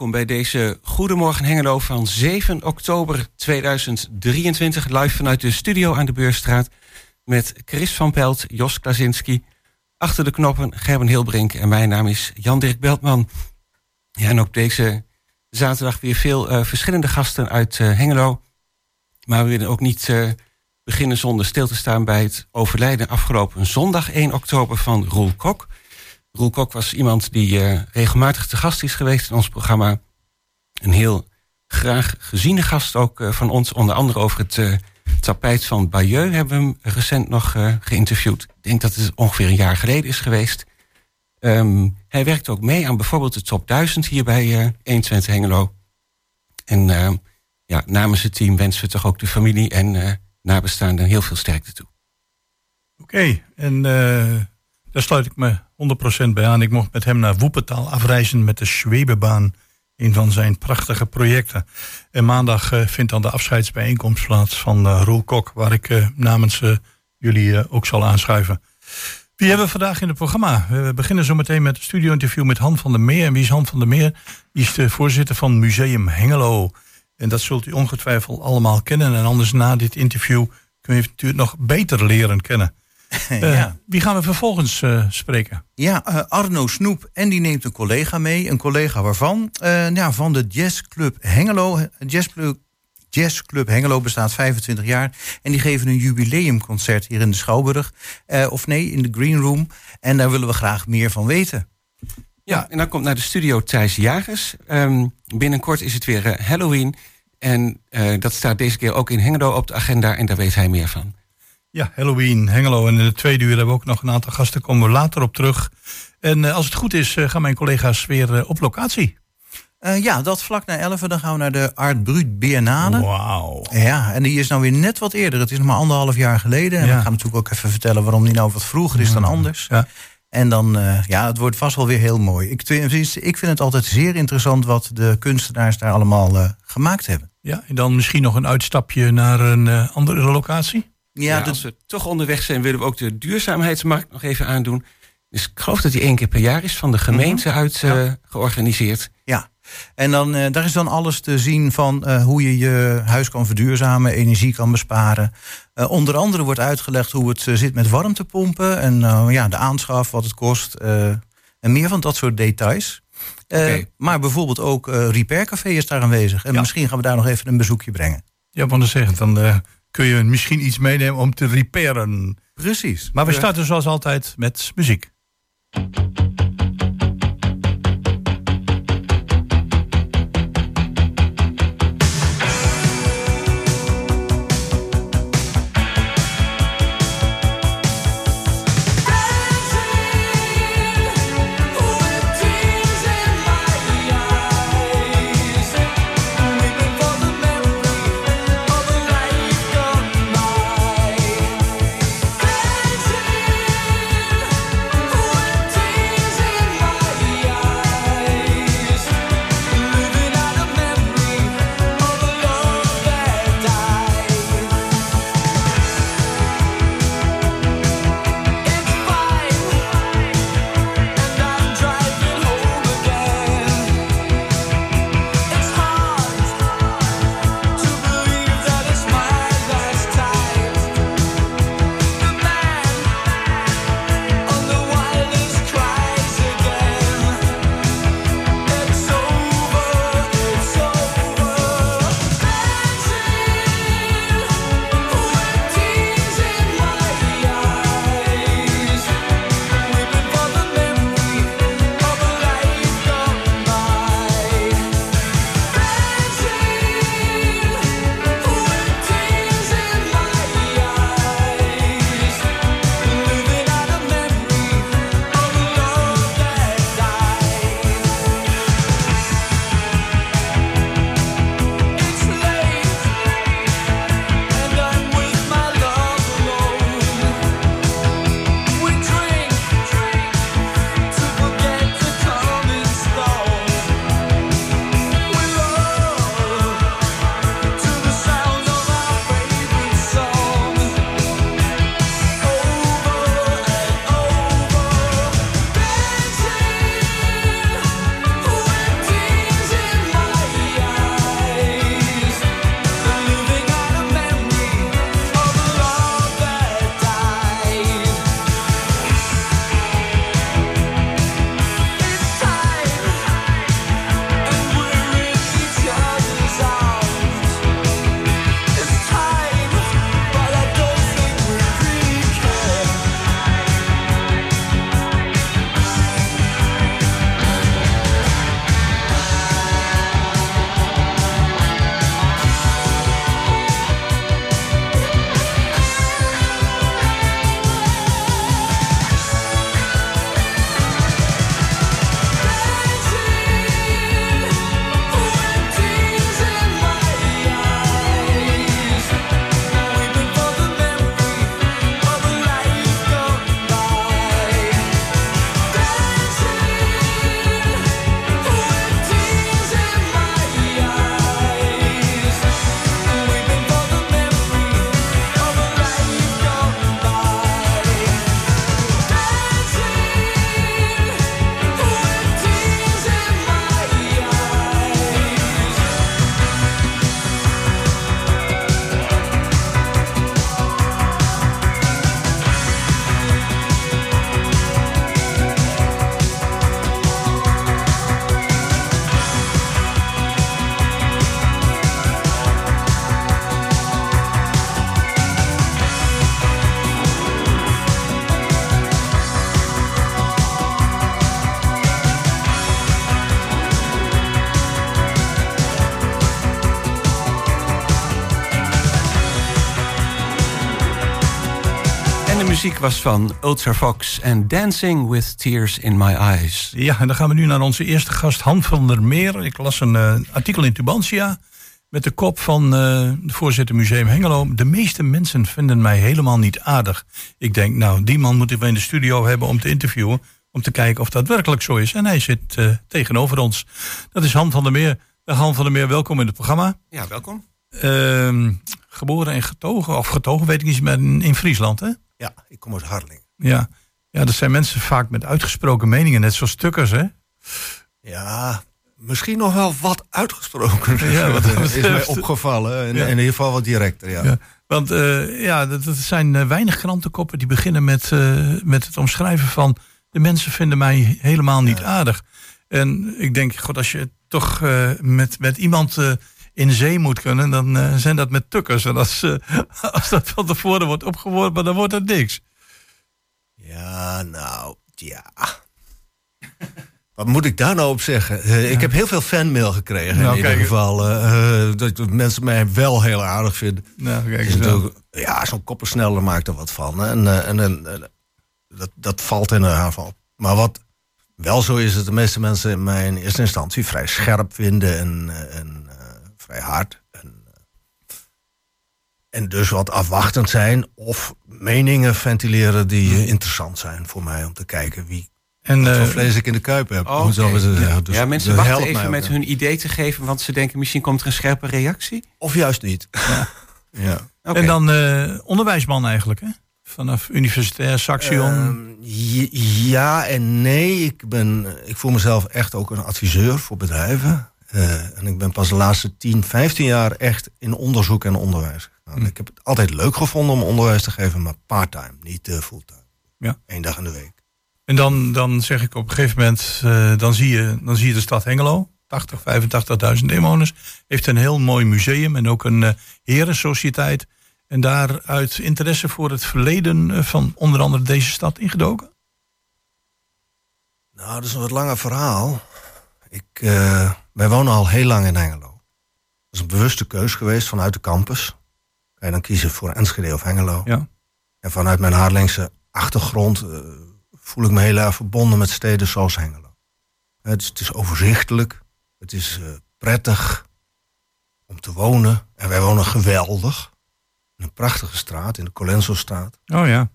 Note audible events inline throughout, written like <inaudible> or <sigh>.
welkom bij deze Goedemorgen Hengelo van 7 oktober 2023. Live vanuit de studio aan de Beurstraat met Chris van Pelt, Jos Klasinski. Achter de knoppen Gerben Hilbrink en mijn naam is Jan-Dirk Beltman. Ja, en ook deze zaterdag weer veel uh, verschillende gasten uit uh, Hengelo. Maar we willen ook niet uh, beginnen zonder stil te staan bij het overlijden afgelopen zondag 1 oktober van Roel Kok. Roel Kok was iemand die uh, regelmatig te gast is geweest in ons programma. Een heel graag geziene gast ook uh, van ons. Onder andere over het uh, tapijt van Bayeux hebben we hem recent nog geïnterviewd. Ik denk dat het ongeveer een jaar geleden is geweest. Um, hij werkt ook mee aan bijvoorbeeld de top 1000 hier bij 120 Hengelo. En ja, namens het team wensen we toch ook de familie en nabestaanden heel veel sterkte toe. Oké, en daar sluit ik me 100% bij aan. Ik mocht met hem naar Woepetaal afreizen met de Schwebebaan. Een van zijn prachtige projecten. En maandag uh, vindt dan de afscheidsbijeenkomst plaats van uh, Roel Kok. Waar ik uh, namens jullie ook zal aanschuiven. Wie hebben we vandaag in het programma? We beginnen zo meteen met een studio-interview met Han van der Meer. En wie is Han van der Meer? Die is de voorzitter van Museum Hengelo. En dat zult u ongetwijfeld allemaal kennen. En anders na dit interview kun je het natuurlijk nog beter leren kennen. Uh, <laughs> ja. Wie gaan we vervolgens uh, spreken? Ja, uh, Arno Snoep. En die neemt een collega mee. Een collega waarvan? ja, van de Jazzclub Hengelo. Jazzclub, Jazzclub Hengelo bestaat 25 jaar. En die geven een jubileumconcert hier in de Schouwburg. of nee, in de Green Room. En daar willen we graag meer van weten. Ja, en dan komt naar de studio Thijs Jagers. Um, binnenkort is het weer Halloween. En dat staat deze keer ook in Hengelo op de agenda. En daar weet hij meer van. Ja, Halloween, Hengelo. En in de tweede uur hebben we ook nog een aantal gasten. Komen we later op terug. En uh, als het goed is, uh, gaan mijn collega's weer uh, op locatie. ja, dat vlak na 11 dan gaan we naar de Art Brut Biennale. Wauw. Ja, en die is nou weer net wat eerder. Het is nog maar anderhalf jaar geleden. En ja. we gaan natuurlijk ook even vertellen waarom die nou wat vroeger is dan anders. Ja. En dan, ja, het wordt vast wel weer heel mooi. Ik, ik vind het altijd zeer interessant wat de kunstenaars daar allemaal gemaakt hebben. Ja, en dan misschien nog een uitstapje naar een andere locatie? Ja, ja als we toch onderweg zijn, willen we ook de duurzaamheidsmarkt nog even aandoen. Dus ik geloof dat die één keer per jaar is van de gemeente mm -hmm. uit uh, ja. georganiseerd. Ja, en dan, uh, daar is dan alles te zien van uh, hoe je je huis kan verduurzamen, energie kan besparen. onder andere wordt uitgelegd hoe het zit met warmtepompen en ja, de aanschaf, wat het kost. en meer van dat soort details. Okay. Maar bijvoorbeeld ook Repaircafé is daar aanwezig. En ja. misschien gaan we daar nog even een bezoekje brengen. Ja, want dan zeggen dan kun je misschien iets meenemen om te repairen. Precies. Maar we starten zoals altijd met muziek. Muziek was van Ultra Fox en Dancing with Tears in My Eyes. Ja, en dan gaan we nu naar onze eerste gast, Han van der Meer. Ik las een uh, artikel in Tubantia met de kop van uh, de voorzitter Museum Hengelo. De meeste mensen vinden mij helemaal niet aardig. Ik denk, nou, die man moeten we in de studio hebben om te interviewen. Om te kijken of dat werkelijk zo is. En hij zit uh, tegenover ons. Dat is Han van der Meer. Han van der Meer, welkom in het programma. Ja, welkom. Uh, geboren en getogen, of getogen weet ik niet, maar in Friesland, hè? Ja, ik kom uit Harling. Ja. ja, dat zijn mensen vaak met uitgesproken meningen, net zoals Tukkers, hè? Ja, misschien nog wel wat uitgesproken. <laughs> Ja, wat <laughs> is mij opgevallen. En, ja. in ieder geval wat directer, ja. ja. Want uh, ja, dat, dat zijn uh, weinig krantenkoppen die beginnen met, uh, met het omschrijven van... de mensen vinden mij helemaal niet aardig. En ik denk, god, als je toch met, met iemand in zee moet kunnen, dan uh, zijn dat met tukkers. En als, uh, <laughs> als dat van tevoren wordt opgeworpen, dan wordt het niks. Ja, nou, ja. Wat moet ik daar nou op zeggen? Uh, ja. Ik heb heel veel fanmail gekregen nou, in ieder kijk, geval. dat mensen mij wel heel aardig vinden. Nou, kijk ja, zo'n koppersneller maakt er wat van. En, en, en dat, dat valt in haar van. Maar wat wel zo is, dat de meeste mensen mij in eerste instantie vrij scherp vinden en, en vrij hard. En, eh, en dus wat afwachtend zijn of meningen ventileren die uh, interessant zijn voor mij om te kijken wie en, wat uh, vlees ik in de kuip heb. Oh, okay. ja. Dus, ja, mensen wachten even met hun idee te geven, want ze denken misschien komt er een scherpe reactie. Of juist niet. Ja. ja. Okay. En dan uh, onderwijsman eigenlijk, hè? Vanaf universitair Saxion. Uh, ja en nee. Ik, ben, ik voel mezelf echt ook een adviseur voor bedrijven. Uh, en ik ben pas de laatste 10, 15 jaar echt in onderzoek en onderwijs gegaan. Hm. Ik heb het altijd leuk gevonden om onderwijs te geven, maar part-time, niet uh, fulltime. Ja. Eén dag in de week. En dan, dan zeg ik op een gegeven moment, uh, dan, zie je, dan zie je de stad Hengelo, 80, 85.000 inwoners, heeft een heel mooi museum en ook een herensociëteit. En daaruit interesse voor het verleden van onder andere deze stad ingedoken? Nou, dat is een wat langer verhaal. Ik, uh, wij wonen al heel lang in Hengelo. Dat is een bewuste keus geweest vanuit de campus. Kan je dan kiezen voor Enschede of Hengelo. Ja. En vanuit mijn Haarlengse achtergrond uh, voel ik me heel erg verbonden met steden zoals Hengelo. Het is, het is overzichtelijk. Het is uh, prettig om te wonen. En wij wonen geweldig. In een prachtige straat, in de Colenso-straat. Oh ja.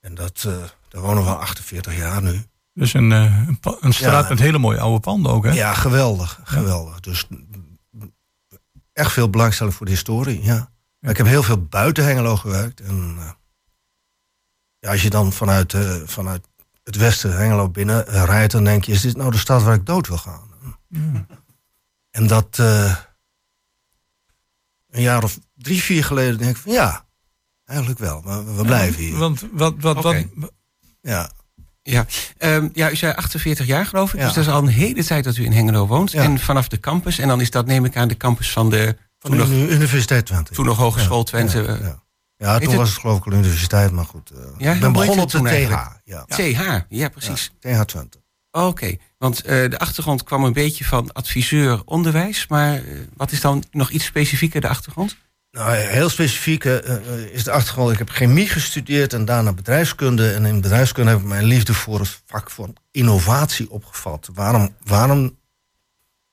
En dat, daar wonen we al 48 jaar nu. Dus een, uh, een straat ja. met hele mooie oude panden ook, hè? Ja, geweldig. geweldig. Ja. Dus echt veel belangstelling voor de historie, ja. ja. Ik heb heel veel buiten Hengelo gewerkt. En uh, ja, als je dan vanuit, uh, vanuit het westen Hengelo binnen rijdt... dan denk je, is dit nou de stad waar ik dood wil gaan? En dat... een jaar of drie, vier geleden denk ik van ja... Eigenlijk wel, maar we blijven hier. Want wat, wat, okay. wat, ja. Ja. Um, ja, u zei 48 jaar geloof ik. Ja. Dus dat is al een hele tijd dat u in Hengelo woont. Ja. En vanaf de campus. En dan is dat, neem ik aan, de campus van de... Van de nog, Universiteit Twente. Toen nog Hogeschool Twente. Ja, ja. toen was het geloof ik een universiteit, maar goed. Uh, ja, ik ben begonnen op de TH. Ja. TH, ja precies. TH Twente. Oké, okay. want uh, de achtergrond kwam een beetje van adviseur onderwijs. Maar uh, wat is dan nog iets specifieker de achtergrond? Nou, heel specifiek uh, is de achtergrond. Ik heb chemie gestudeerd en daarna bedrijfskunde. En in bedrijfskunde heb ik mijn liefde voor het vak van innovatie opgevat. Waarom, waarom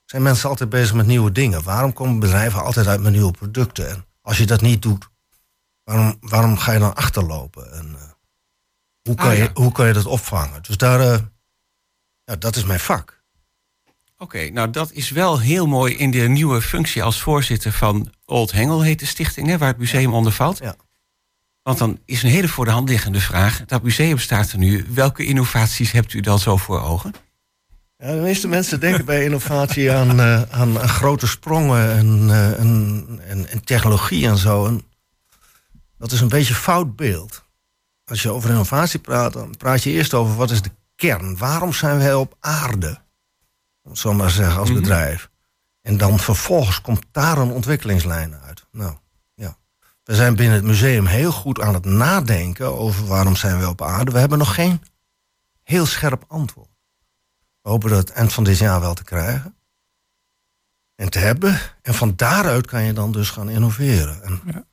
zijn mensen altijd bezig met nieuwe dingen? Waarom komen bedrijven altijd uit met nieuwe producten? En als je dat niet doet, waarom, waarom ga je dan achterlopen? En uh, hoe, kan ah, ja. je, hoe kan je dat opvangen? Dus daar, uh, ja, dat is mijn vak. Oké, okay, nou dat is wel heel mooi in de nieuwe functie als voorzitter van Old Hengel, heet de stichting, hè, waar het museum ja. onder valt. Ja. Want dan is een hele voor de hand liggende vraag. Dat museum staat er nu. Welke innovaties hebt u dan zo voor ogen? Ja, de meeste mensen denken bij innovatie aan, uh, aan, aan, grote sprongen en, uh, en, en, en, technologie en zo. En dat is een beetje fout beeld. Als je over innovatie praat, dan praat je eerst over wat is de kern. Waarom zijn wij op aarde? Om het zo maar te zeggen, als mm -hmm. bedrijf. En dan vervolgens komt daar een ontwikkelingslijn uit. Nou, ja. We zijn binnen het museum heel goed aan het nadenken over waarom zijn we op aarde. We hebben nog geen heel scherp antwoord. We hopen dat het eind van dit jaar wel te krijgen. En te hebben. En van daaruit kan je dan dus gaan innoveren. En, ja.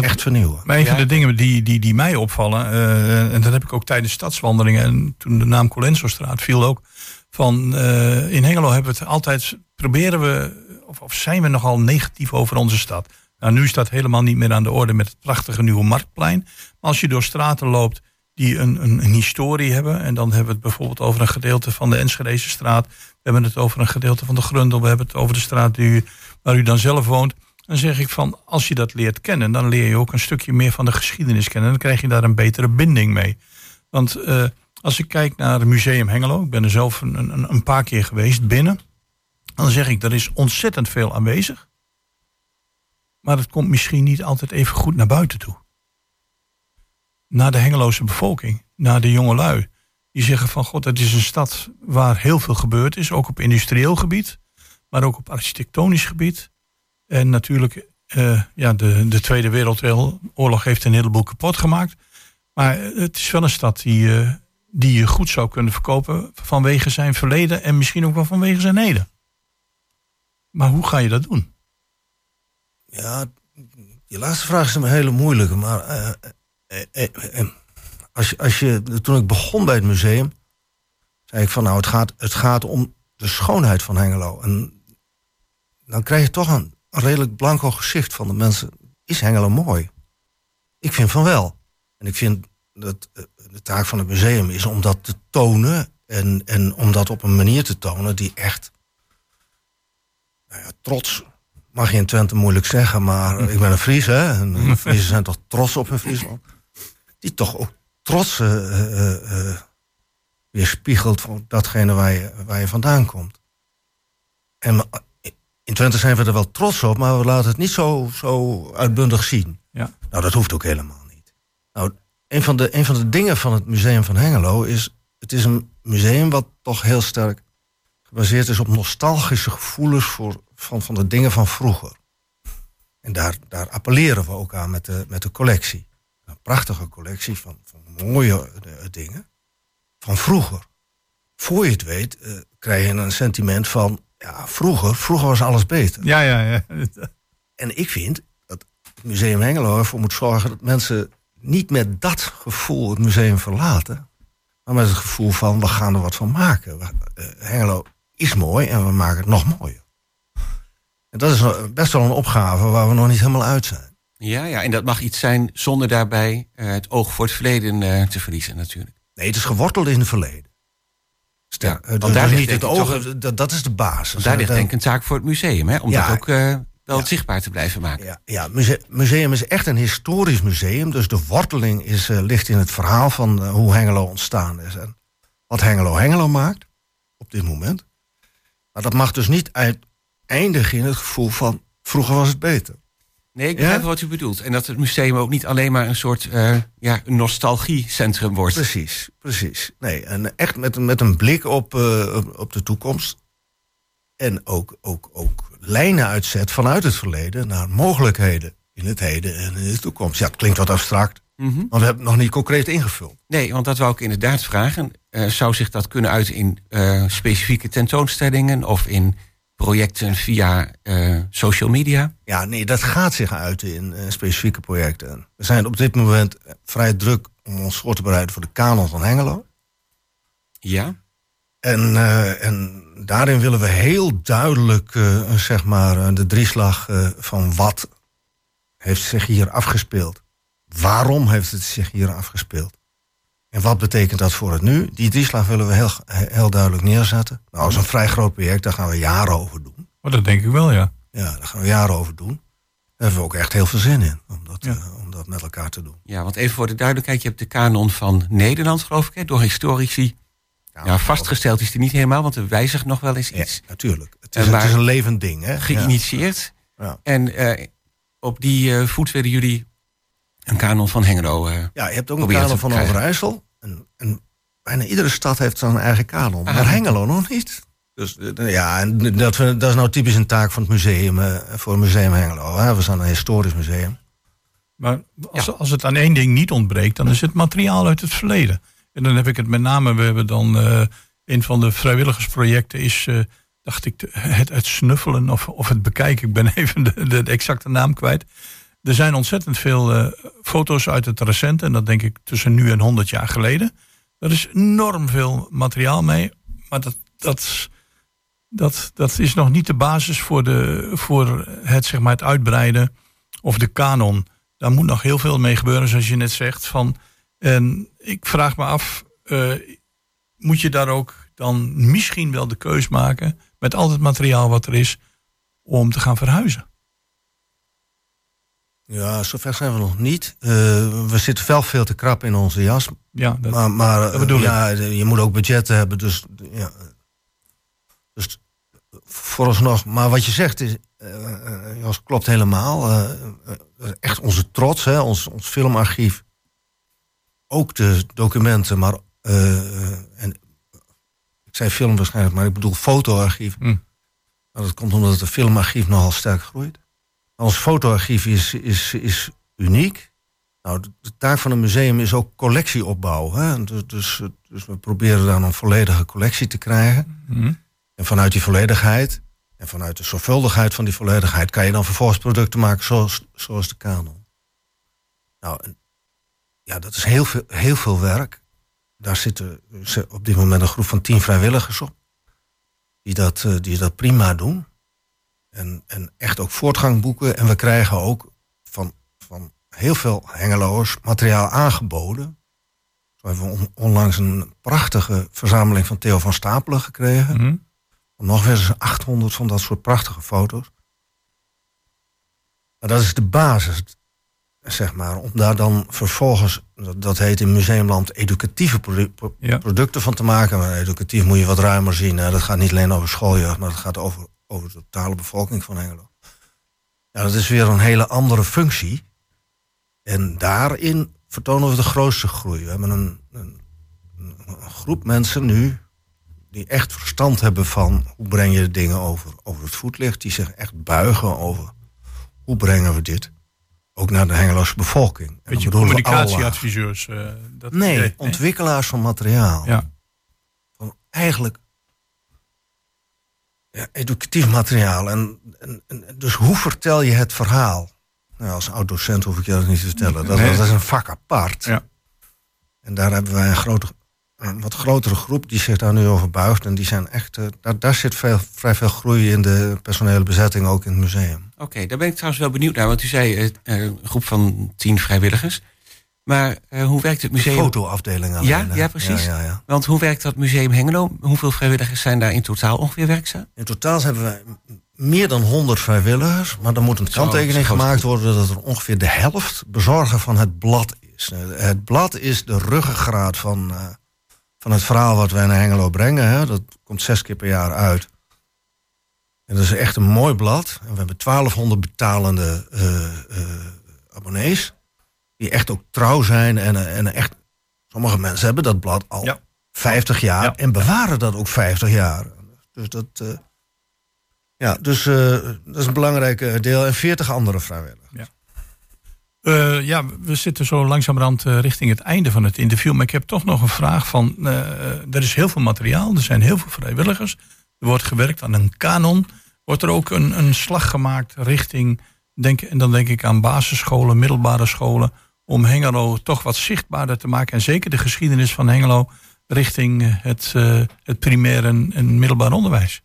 Echt vernieuwen. Maar een van Ja. de dingen die, die, die mij opvallen, eh, en dat heb ik ook tijdens stadswandelingen, en toen de naam Colenso-straat viel ook, van eh, in Hengelo hebben we het altijd, proberen we, of, of zijn we nogal negatief over onze stad. Nou, nu is dat helemaal niet meer aan de orde met het prachtige nieuwe Marktplein. Maar als je door straten loopt die een, een, een historie hebben, en dan hebben we het bijvoorbeeld over een gedeelte van de Enschedeze straat, we hebben het over een gedeelte van de Grundel, we hebben het over de straat die, waar u dan zelf woont. Dan zeg ik van, als je dat leert kennen, dan leer je ook een stukje meer van de geschiedenis kennen. Dan krijg je daar een betere binding mee. Want eh, als ik kijk naar het Museum Hengelo, ik ben er zelf een, een, een paar keer geweest binnen. Dan zeg ik, er is ontzettend veel aanwezig. Maar het komt misschien niet altijd even goed naar buiten toe. Naar de Hengeloze bevolking, naar de jonge lui. Die zeggen van, god, het is een stad waar heel veel gebeurd is. Ook op industrieel gebied, maar ook op architectonisch gebied. En natuurlijk, eh, ja, de, de Tweede Wereldoorlog heeft een heleboel kapot gemaakt. Maar het is wel een stad die, eh, die je goed zou kunnen verkopen vanwege zijn verleden en misschien ook wel vanwege zijn heden. Maar hoe ga je dat doen? Ja, die laatste vraag is een hele moeilijke. Maar eh, eh, eh, eh, als je, als je, toen ik begon bij het museum, zei ik van nou, het gaat, het gaat om de schoonheid van Hengelo. En dan krijg je toch een, een redelijk blanco gezicht van de mensen. Is Hengelo mooi? Ik vind van wel. En ik vind dat de taak van het museum is om dat te tonen. En, en om dat op een manier te tonen die echt nou ja, trots mag je in Twente moeilijk zeggen, maar ik ben een Fries, hè? En Friesen zijn toch trots op hun Friesland. Die toch ook trots eh, eh, eh, weerspiegelt van datgene waar je, waar je vandaan komt. En in Twente zijn we er wel trots op, maar we laten het niet zo, zo uitbundig zien. Ja. Nou, dat hoeft ook helemaal niet. Nou, een van, de, een van de dingen van het Museum van Hengelo is... het is een museum wat toch heel sterk gebaseerd is op nostalgische gevoelens voor, van, van de dingen van vroeger. En daar, daar appelleren we ook aan met de, met de collectie. Een prachtige collectie van, van mooie eh, dingen van vroeger. Voor je het weet, eh, krijg je een sentiment van... ja, vroeger, vroeger was alles beter. Ja, ja, ja. En ik vind dat het Museum Hengelo ervoor moet zorgen... dat mensen niet met dat gevoel het museum verlaten... maar met het gevoel van, we gaan er wat van maken. Eh, Hengelo is mooi en we maken het nog mooier. En dat is best wel een opgave waar we nog niet helemaal uit zijn. Ja, ja, en dat mag iets zijn zonder daarbij eh, het oog voor het verleden eh, te verliezen natuurlijk. Nee, het is geworteld in het verleden. Ja, want dus daar ligt niet het oog, dat, dat is de basis. Want daar ligt denk ik een taak voor het museum, hè, om Ja. dat ook wel Ja. zichtbaar te blijven maken. Ja, ja muse- museum is echt een historisch museum. Dus de worteling is, eh, ligt in het verhaal van eh, hoe Hengelo ontstaan is. En wat Hengelo Hengelo maakt op dit moment. Maar dat mag dus niet eindigen in het gevoel van vroeger was het beter. Nee, ik begrijp Ja? wat u bedoelt. En dat het museum ook niet alleen maar een soort eh, ja, nostalgiecentrum wordt. Precies, precies. Nee, en echt met, een- met een blik op, op, op de toekomst. En ook, ook, ook lijnen uitzet vanuit het verleden naar mogelijkheden in het heden en in de toekomst. Ja, het klinkt wat abstract, Mhm. maar we hebben het nog niet concreet ingevuld. Nee, want dat wou ik inderdaad vragen. Eh, zou zich dat kunnen uiten in eh, specifieke tentoonstellingen of in projecten via eh, social media? Ja, nee, dat gaat zich uiten in specifieke projecten. We zijn op dit moment vrij druk om ons voor te bereiden voor de kanon van Hengelo. Ja. En, eh, en daarin willen we heel duidelijk eh, zeg maar, eh, de drieslag eh, van wat heeft zich hier afgespeeld. Waarom heeft het zich hier afgespeeld? En wat betekent dat voor het nu? Die drieslag willen we heel, heel duidelijk neerzetten. Nou, dat is een vrij groot project, daar gaan we jaren over doen. Maar dat denk ik wel, ja. Ja, daar gaan we jaren over doen. Daar hebben we ook echt heel veel zin in om dat, Ja. eh, om dat met elkaar te doen. ja, want even voor de duidelijkheid. Je hebt de kanon van Nederland, geloof ik, hè, door historici. Ja, vastgesteld is die niet helemaal, want er wijzigt nog wel eens Ja, iets. natuurlijk. Het is, het waar- is een levend ding. Hè? Geïnitieerd. Ja. En eh, op die eh, voet willen jullie een kanon van Hengelo. eh, Ja, je hebt ook een kanon van. Overijssel. En, en bijna iedere stad heeft zo'n eigen kanon. Ah. Maar Hengelo nog niet. Dus eh, ja, en dat, we- dat is nou typisch een taak van het museum. eh, voor het museum Hengelo. Hè? We zijn een historisch museum. Maar als, als het aan één ding niet ontbreekt, dan is het materiaal uit het verleden. En dan heb ik het met name, we hebben dan eh, een van de vrijwilligersprojecten is, eh, dacht ik, het, het snuffelen of, of het bekijken. Ik ben <laughs> even de, de, exacte naam kwijt. er zijn ontzettend veel eh, foto's uit het recent. En dat denk ik tussen nu en 100 jaar geleden. Er is enorm veel materiaal mee. Maar dat, dat, dat, dat is nog niet de basis voor, de, voor het, zeg maar, het uitbreiden of de kanon. Daar moet nog heel veel mee gebeuren, zoals je net zegt. Van, en ik vraag me af, uh, moet je daar ook dan misschien wel de keus maken met al het materiaal wat er is om te gaan verhuizen? Ja, zover zijn we nog niet. Uh, we zitten wel veel te krap in onze jas. Ja, dat, maar, maar dat bedoel ja, je moet ook budgetten hebben. Dus, ja. dus vooralsnog. Maar wat je zegt is, uh, Jos, klopt helemaal. Uh, echt onze trots, hè, ons, ons filmarchief. Ook de documenten, maar en, ik zei film waarschijnlijk, maar ik bedoel fotoarchief. Mm. Nou, dat komt omdat het filmarchief nogal sterk groeit. Ons fotoarchief is, is, is uniek. Nou, de taak van een museum is ook collectieopbouw. Hè? Dus, dus, dus, we proberen dan een volledige collectie te krijgen. Mm. En vanuit die volledigheid en vanuit de zorgvuldigheid van die volledigheid kan je dan vervolgens producten maken zoals, zoals de kanon. Nou, ja, dat is heel veel, heel veel werk. Daar zitten op dit moment een groep van tien vrijwilligers op. Die dat, eh, die dat prima doen. En, en echt ook voortgang boeken. En we krijgen ook van, van heel veel hengeloers materiaal aangeboden. Zo hebben we onlangs een prachtige verzameling van Theo van Stapelen gekregen. Mm Nog eens 800 van dat soort prachtige foto's. Maar dat is de basis, zeg maar. Om daar dan vervolgens, dat heet in Museumland, educatieve producten van te maken. Maar educatief moet je wat ruimer zien. Hè. Dat gaat niet alleen over schooljeugd, maar dat gaat over over de totale bevolking van Hengelo. Ja, dat is weer een hele andere functie. En daarin vertonen we de grootste groei. We hebben een, een, een groep mensen nu die echt verstand hebben van hoe breng je dingen over, over het voetlicht. Die zich echt buigen over hoe brengen we dit ook naar de Hengeloze bevolking. Beetje communicatieadviseurs. Uh, dat nee, ontwikkelaars van materiaal. Ja. Van eigenlijk ja, educatief materiaal. En, en, dus hoe vertel je het verhaal? Nou, als oud-docent hoef ik je dat niet te vertellen. Dat, dat is een vak apart. Ja. En daar hebben wij een, grote, een wat grotere groep die zich daar nu over buigt. En die zijn echt, uh, daar, daar zit veel, vrij veel groei in de personele bezetting, ook in het museum. Oké, daar ben ik trouwens wel benieuwd naar. Want u zei uh, een groep van tien vrijwilligers. Maar uh, hoe werkt het museum? De fotoafdeling alleen. Ja, ja precies. Ja, ja, ja. Want hoe werkt dat museum Hengelo? Hoeveel vrijwilligers zijn daar in totaal ongeveer werkzaam? In totaal hebben we meer dan 100 vrijwilligers. Maar dan moet een kanttekening gemaakt worden dat er ongeveer de helft bezorger van het blad is. Eh, het blad is de ruggengraat van, van het verhaal wat wij naar Hengelo brengen. Hè. Dat komt zes keer per jaar uit. En dat is echt een mooi blad. En we hebben 1200 betalende uh, abonnees die echt ook trouw zijn. En, en echt, sommige mensen hebben dat blad al ja. 50 jaar en bewaren dat ook 50 jaar. Dus dat, uh, ja, dus dat is een belangrijk deel. En 40 andere vrijwilligers. Ja. Uh, ja, we zitten zo langzamerhand richting het einde van het interview. Maar ik heb toch nog een vraag van... er is heel veel materiaal, er zijn heel veel vrijwilligers. Er wordt gewerkt aan een kanon. Wordt er ook een, een slag gemaakt richting... Denk, en dan denk ik aan basisscholen, middelbare scholen om Hengelo toch wat zichtbaarder te maken. En zeker de geschiedenis van Hengelo richting het, het primair en, en, middelbaar onderwijs.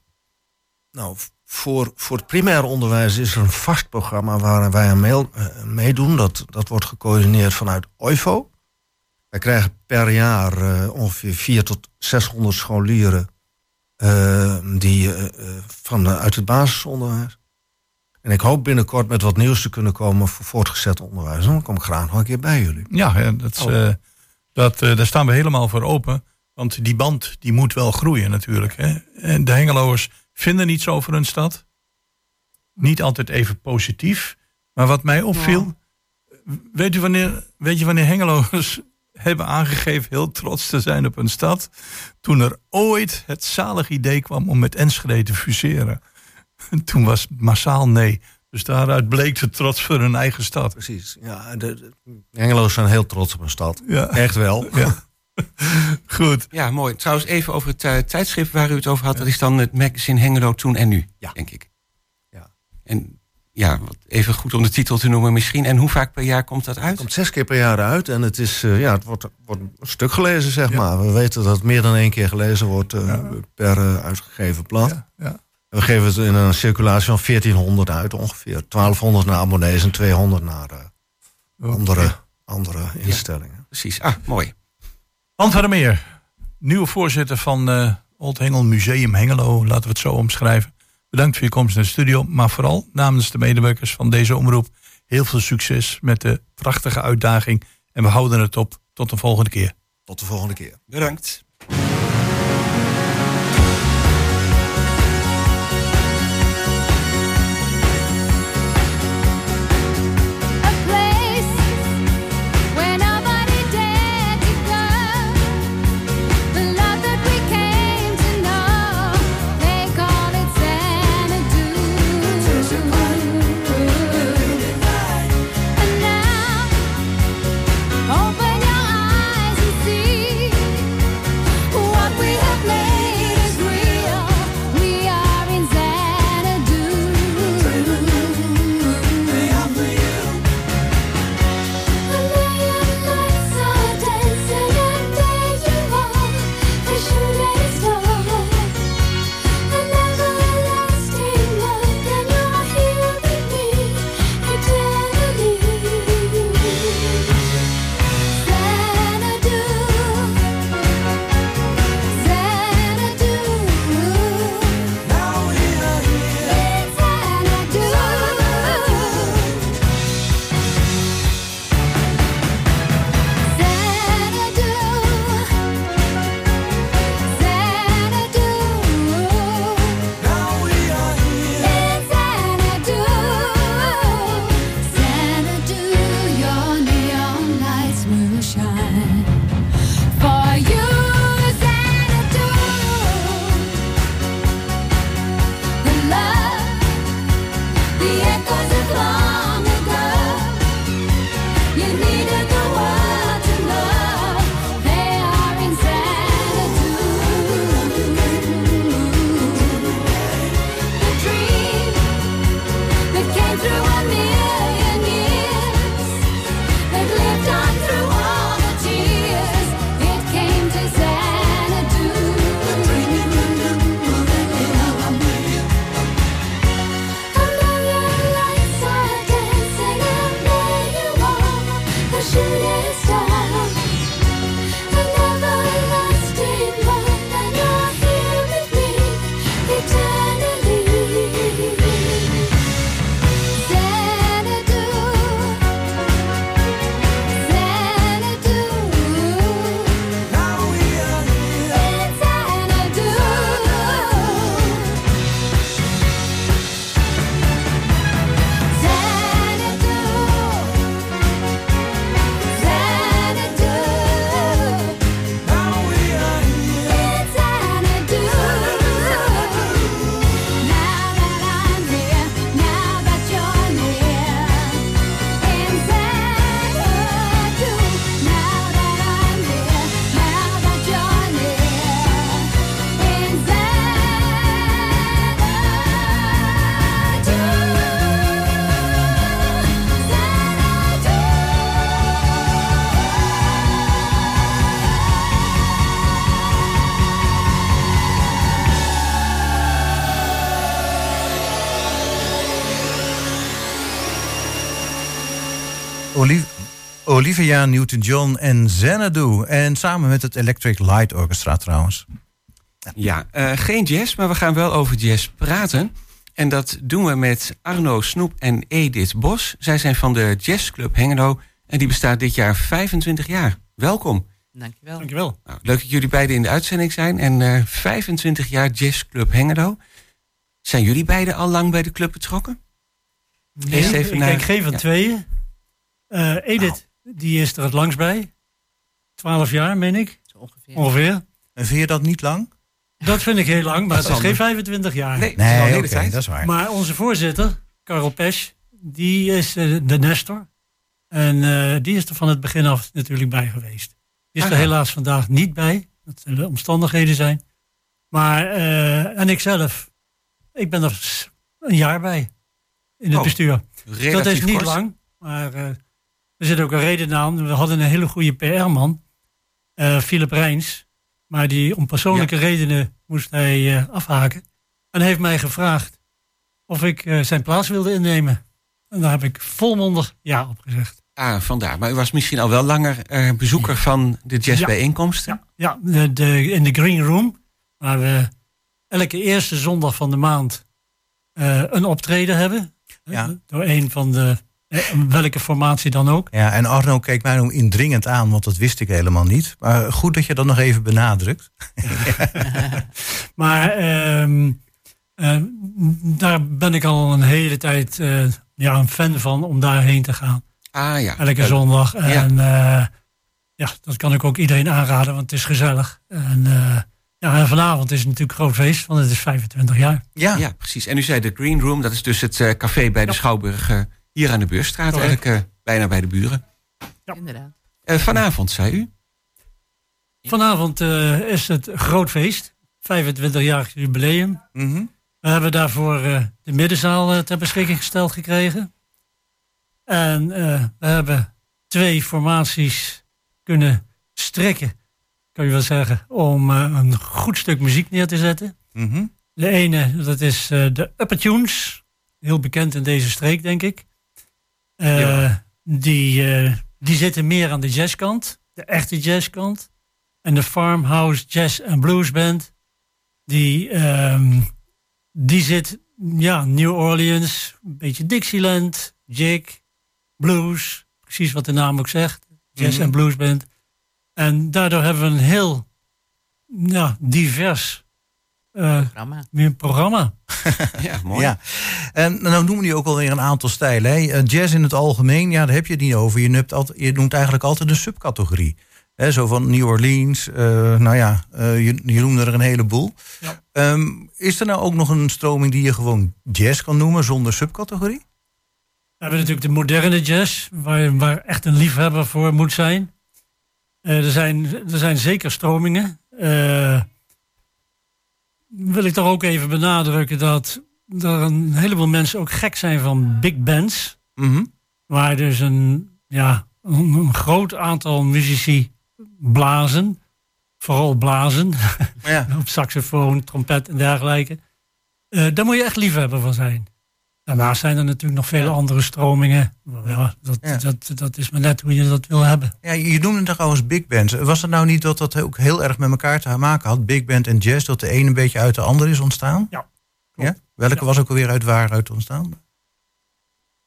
Nou, voor, voor het primair onderwijs is er een vast programma waar wij aan mee, uh, meedoen. Dat, dat wordt gecoördineerd vanuit OIVO. Wij krijgen per jaar uh, ongeveer 400 tot 600 scholieren die, van, uit het basisonderwijs. En ik hoop binnenkort met wat nieuws te kunnen komen voor voortgezet onderwijs. Dan kom ik graag nog een keer bij jullie. Ja, dat, oh. uh, dat, uh, daar staan we helemaal voor open. Want die band die moet wel groeien natuurlijk. Hè? En de Hengeloers vinden iets over hun stad. Niet altijd even positief. Maar wat mij opviel. Weet, u wanneer, weet je wanneer Hengeloers <laughs> hebben aangegeven heel trots te zijn op hun stad? Toen er ooit het zalig idee kwam om met Enschede te fuseren. <laughs> Toen was massaal nee. Dus daaruit bleek de trots voor hun eigen stad. Precies. Ja, de, de zijn heel trots op hun stad. Ja. Echt wel. Ja. <laughs> <laughs> Goed. Ja, mooi. Trouwens, even over het uh, tijdschrift waar u het over had. Dat is dan het magazine Hengelo toen en nu, ja. denk ik. Ja. En ja, wat even goed om de titel te noemen misschien. En hoe vaak per jaar komt dat uit? Het komt zes keer per jaar uit en het, is, eh, ja, het wordt, wordt een stuk gelezen, zeg maar. We weten dat het meer dan één keer gelezen wordt eh, per eh, uitgegeven blad. Ja. We geven het in een circulatie van 1400 uit ongeveer. 1200 naar abonnees en 200 naar eh, andere, andere instellingen. Precies, ah, mooi. Hans van der Meer, nieuwe voorzitter van eh Old Hengel Museum Hengelo, laten we het zo omschrijven. Bedankt voor je komst naar de studio, maar vooral namens de medewerkers van deze omroep heel veel succes met de prachtige uitdaging. En we houden het op. Tot de volgende keer. Tot de volgende keer. Bedankt. Olivia Newton-John en Xanadu. En samen met het Electric Light Orchestra trouwens. Ja, eh, geen jazz, maar we gaan wel over jazz praten. En dat doen we met Arno Snoep en Edith Bos. Zij zijn van de Jazzclub Hengelo en die bestaat dit jaar 25 jaar. Welkom. Dankjewel. Dankjewel. Nou, leuk dat jullie beiden in de uitzending zijn. En eh 25 jaar Jazzclub Hengelo. Zijn jullie beiden al lang bij de club betrokken? Eerst even ik naar- geen van ja. tweeën. Eh, Edith, die is er het langst bij. Twaalf jaar, meen ik, ongeveer. ongeveer. En vind je dat niet lang? Dat vind ik heel lang, maar Dat het is geen handig. 25 jaar. Nee, Nee, tijd. dat is waar. Maar onze voorzitter, Karel Pesch, die is eh, de Nestor. En eh, die is er van het begin af natuurlijk bij geweest. Die is er Aha. helaas vandaag niet bij. Dat zullen omstandigheden zijn. Maar, eh, en ik zelf, ik ben er een jaar bij. in het Oh, bestuur. Relatief dat is niet kort. lang, maar eh, er zit ook een reden aan. We hadden een hele goede PR-man, eh Philip Rijns. Maar die om persoonlijke redenen moest hij eh, afhaken. En heeft mij gevraagd of ik eh, zijn plaats wilde innemen. En daar heb ik volmondig ja op gezegd. Ah, vandaar. Maar u was misschien al wel langer bezoeker van de jazzbijeenkomsten? Ja, de, de, in de Green Room, waar we elke eerste zondag van de maand een optreden hebben. Ja. Door een van de, welke formatie dan ook. Ja, en Arno keek mij nog indringend aan, want dat wist ik helemaal niet. Maar goed dat je dat nog even benadrukt. <laughs> Maar ehm, eh, daar ben ik al een hele tijd eh, ja, een fan van om daarheen te gaan. Ah ja. Elke Eh, zondag. En eh, ja, dat kan ik ook iedereen aanraden, want het is gezellig. En, eh, ja, en vanavond is het natuurlijk een groot feest, want het is 25 jaar. Ja, Ja, precies. En u zei de Green Room, dat is dus het eh, café bij de Schouwburg eh, hier aan de Beurstraat. Correct. Eigenlijk eh, bijna bij de buren. Ja. Inderdaad. Eh, vanavond, zei u? Vanavond eh, is het een groot feest. 25-jarig jubileum. Mhm. We hebben daarvoor eh, de middenzaal ter beschikking gesteld gekregen. En eh, we hebben twee formaties kunnen strekken, kan je wel zeggen, om een goed stuk muziek neer te zetten. Mhm. De ene, dat is eh, de Upper Tunes. Heel bekend in deze streek, denk ik. Eh, Ja. die, eh, die zitten meer aan de jazzkant. De echte jazzkant. En de Farmhouse Jazz and Blues Band. Die, ehm, die zit, ja, New Orleans. Een beetje Dixieland. Jig. Blues. Precies wat de naam ook zegt. Jazz Mhm. and Blues Band. En daardoor hebben we een heel ja, divers eh, Programma. een programma. <laughs> Ja, mooi. Ja. En nou noemen die ook alweer een aantal stijlen. Hè? Eh, Jazz in het algemeen, ja, daar heb je het niet over. Je, altijd, je noemt eigenlijk altijd een subcategorie. Hè, zo van New Orleans, eh, nou ja, eh, je, je noemde er een heleboel. Ja. Ehm, is er nou ook nog een stroming die je gewoon jazz kan noemen zonder subcategorie? We hebben natuurlijk de moderne jazz, waar, waar echt een liefhebber voor moet zijn. Eh, er, zijn er zijn zeker stromingen. Wil ik toch ook even benadrukken dat er een heleboel mensen ook gek zijn van big bands. Mhm. Waar dus een, ja, een, een groot aantal muzici blazen. Vooral blazen. Ja. <laughs> op saxofoon, trompet en dergelijke. Eh, daar moet je echt liefhebber van zijn. Daarnaast zijn er natuurlijk nog vele andere stromingen. Ja, dat, Ja. Dat, dat is maar net hoe je dat wil hebben. Ja, je noemde het trouwens big bands. Was het nou niet dat dat ook heel erg met elkaar te maken had? Big band en jazz, dat de een een beetje uit de ander is ontstaan? Ja, ja? Welke Ja. was ook alweer uit waaruit ontstaan?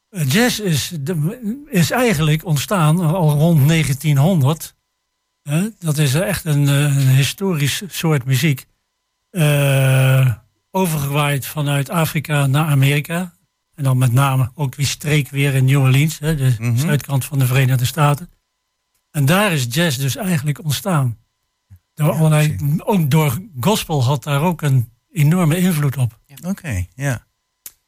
Eh, Jazz is, de- is eigenlijk ontstaan al rond 1900. Hè, dat is echt een, eh, een historisch soort muziek. Eh, overgewaaid vanuit Afrika naar Amerika. En dan met name ook die streek weer in New Orleans, hè, de Mhm. zuidkant van de Verenigde Staten. En daar is jazz dus eigenlijk ontstaan. Door allerlei, ook door gospel had daar ook een enorme invloed op. Oké, ja.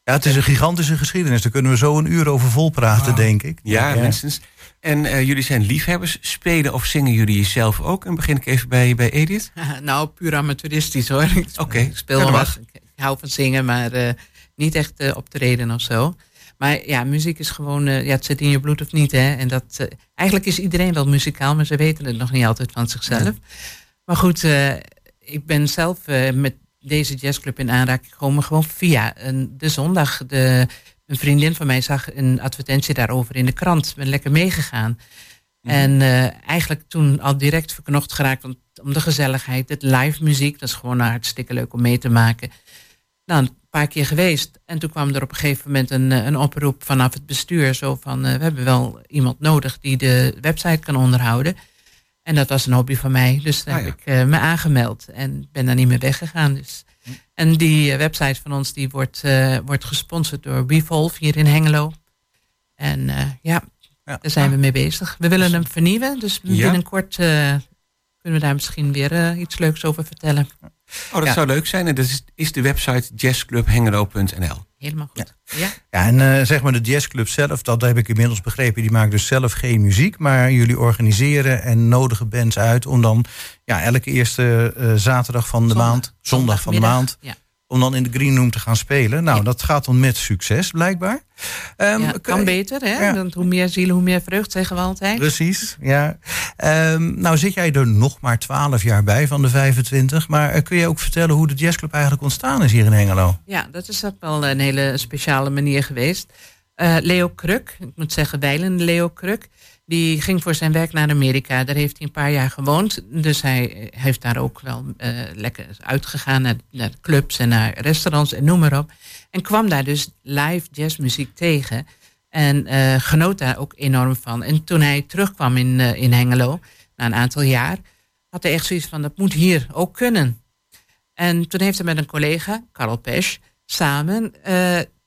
Ja, het is een gigantische geschiedenis. Daar kunnen we zo een uur over vol praten, denk ik. Ja, minstens. En eh, jullie zijn liefhebbers. Spelen of zingen jullie zelf ook? En begin ik even bij, bij Edith. <laughs> nou, puur amateuristisch hoor. Ik Oké, ik speel wel wat. Ik hou van zingen, maar eh, niet echt eh, op te reden of zo. Maar ja, muziek is gewoon, eh, ja, het zit in je bloed of niet. Hè? En dat, eh, eigenlijk is iedereen wel muzikaal, maar ze weten het nog niet altijd van zichzelf. Maar goed, ik ben zelf met deze jazzclub in aanraking gekomen, gewoon via een, de zondag. De, een vriendin van mij zag een advertentie daarover in de krant. Ik ben lekker meegegaan. En eh, eigenlijk toen al direct verknocht geraakt om, om de gezelligheid, het live muziek. Dat is gewoon hartstikke leuk om mee te maken. Nou, paar keer geweest. En toen kwam er op een gegeven moment een, eh, een oproep vanaf het bestuur. Zo van, eh, we hebben wel iemand nodig die de website kan onderhouden. En dat was een hobby van mij. Dus daar Ah, ja. heb ik eh, me aangemeld. En ben daar niet meer weggegaan. Dus. En die website van ons die wordt, wordt gesponsord door Revolve hier in Hengelo. En ja, Ja. daar zijn we mee bezig. We willen hem vernieuwen. Dus binnenkort kunnen we daar misschien weer eh, iets leuks over vertellen. Oh, dat Ja. zou leuk zijn. En dat is, is de website jazzclubhengelo.nl. Helemaal goed. Ja. Ja, en eh, zeg maar de jazzclub zelf, dat heb ik inmiddels begrepen, die maakt dus zelf geen muziek, maar jullie organiseren en nodigen bands uit om dan ja, elke eerste eh, zaterdag van de Zondag. maand, zondag van de maand, Ja. Om dan in de Green Room te gaan spelen. Nou, Ja. dat gaat dan met succes, blijkbaar. Ja, kun- kan beter, hè? Ja. Want hoe meer zielen, hoe meer vreugd, zeggen we altijd. Precies, ja. Ehm, nou zit jij er nog maar 12 jaar bij van de 25. Maar eh, kun je ook vertellen hoe de jazzclub eigenlijk ontstaan is hier in Hengelo? Ja, dat is ook wel een hele speciale manier geweest. Eh, Leo Kruk, ik moet zeggen wijlen Leo Kruk, die ging voor zijn werk naar Amerika. Daar heeft hij een paar jaar gewoond. Dus hij eh, heeft daar ook wel eh, lekker uitgegaan naar, clubs en naar restaurants en noem maar op. En kwam daar dus live jazzmuziek tegen. En eh, genoot daar ook enorm van. En toen hij terugkwam in, in Hengelo, na een aantal jaar, had hij echt zoiets van, dat moet hier ook kunnen. En toen heeft hij met een collega, Karel Pesch, samen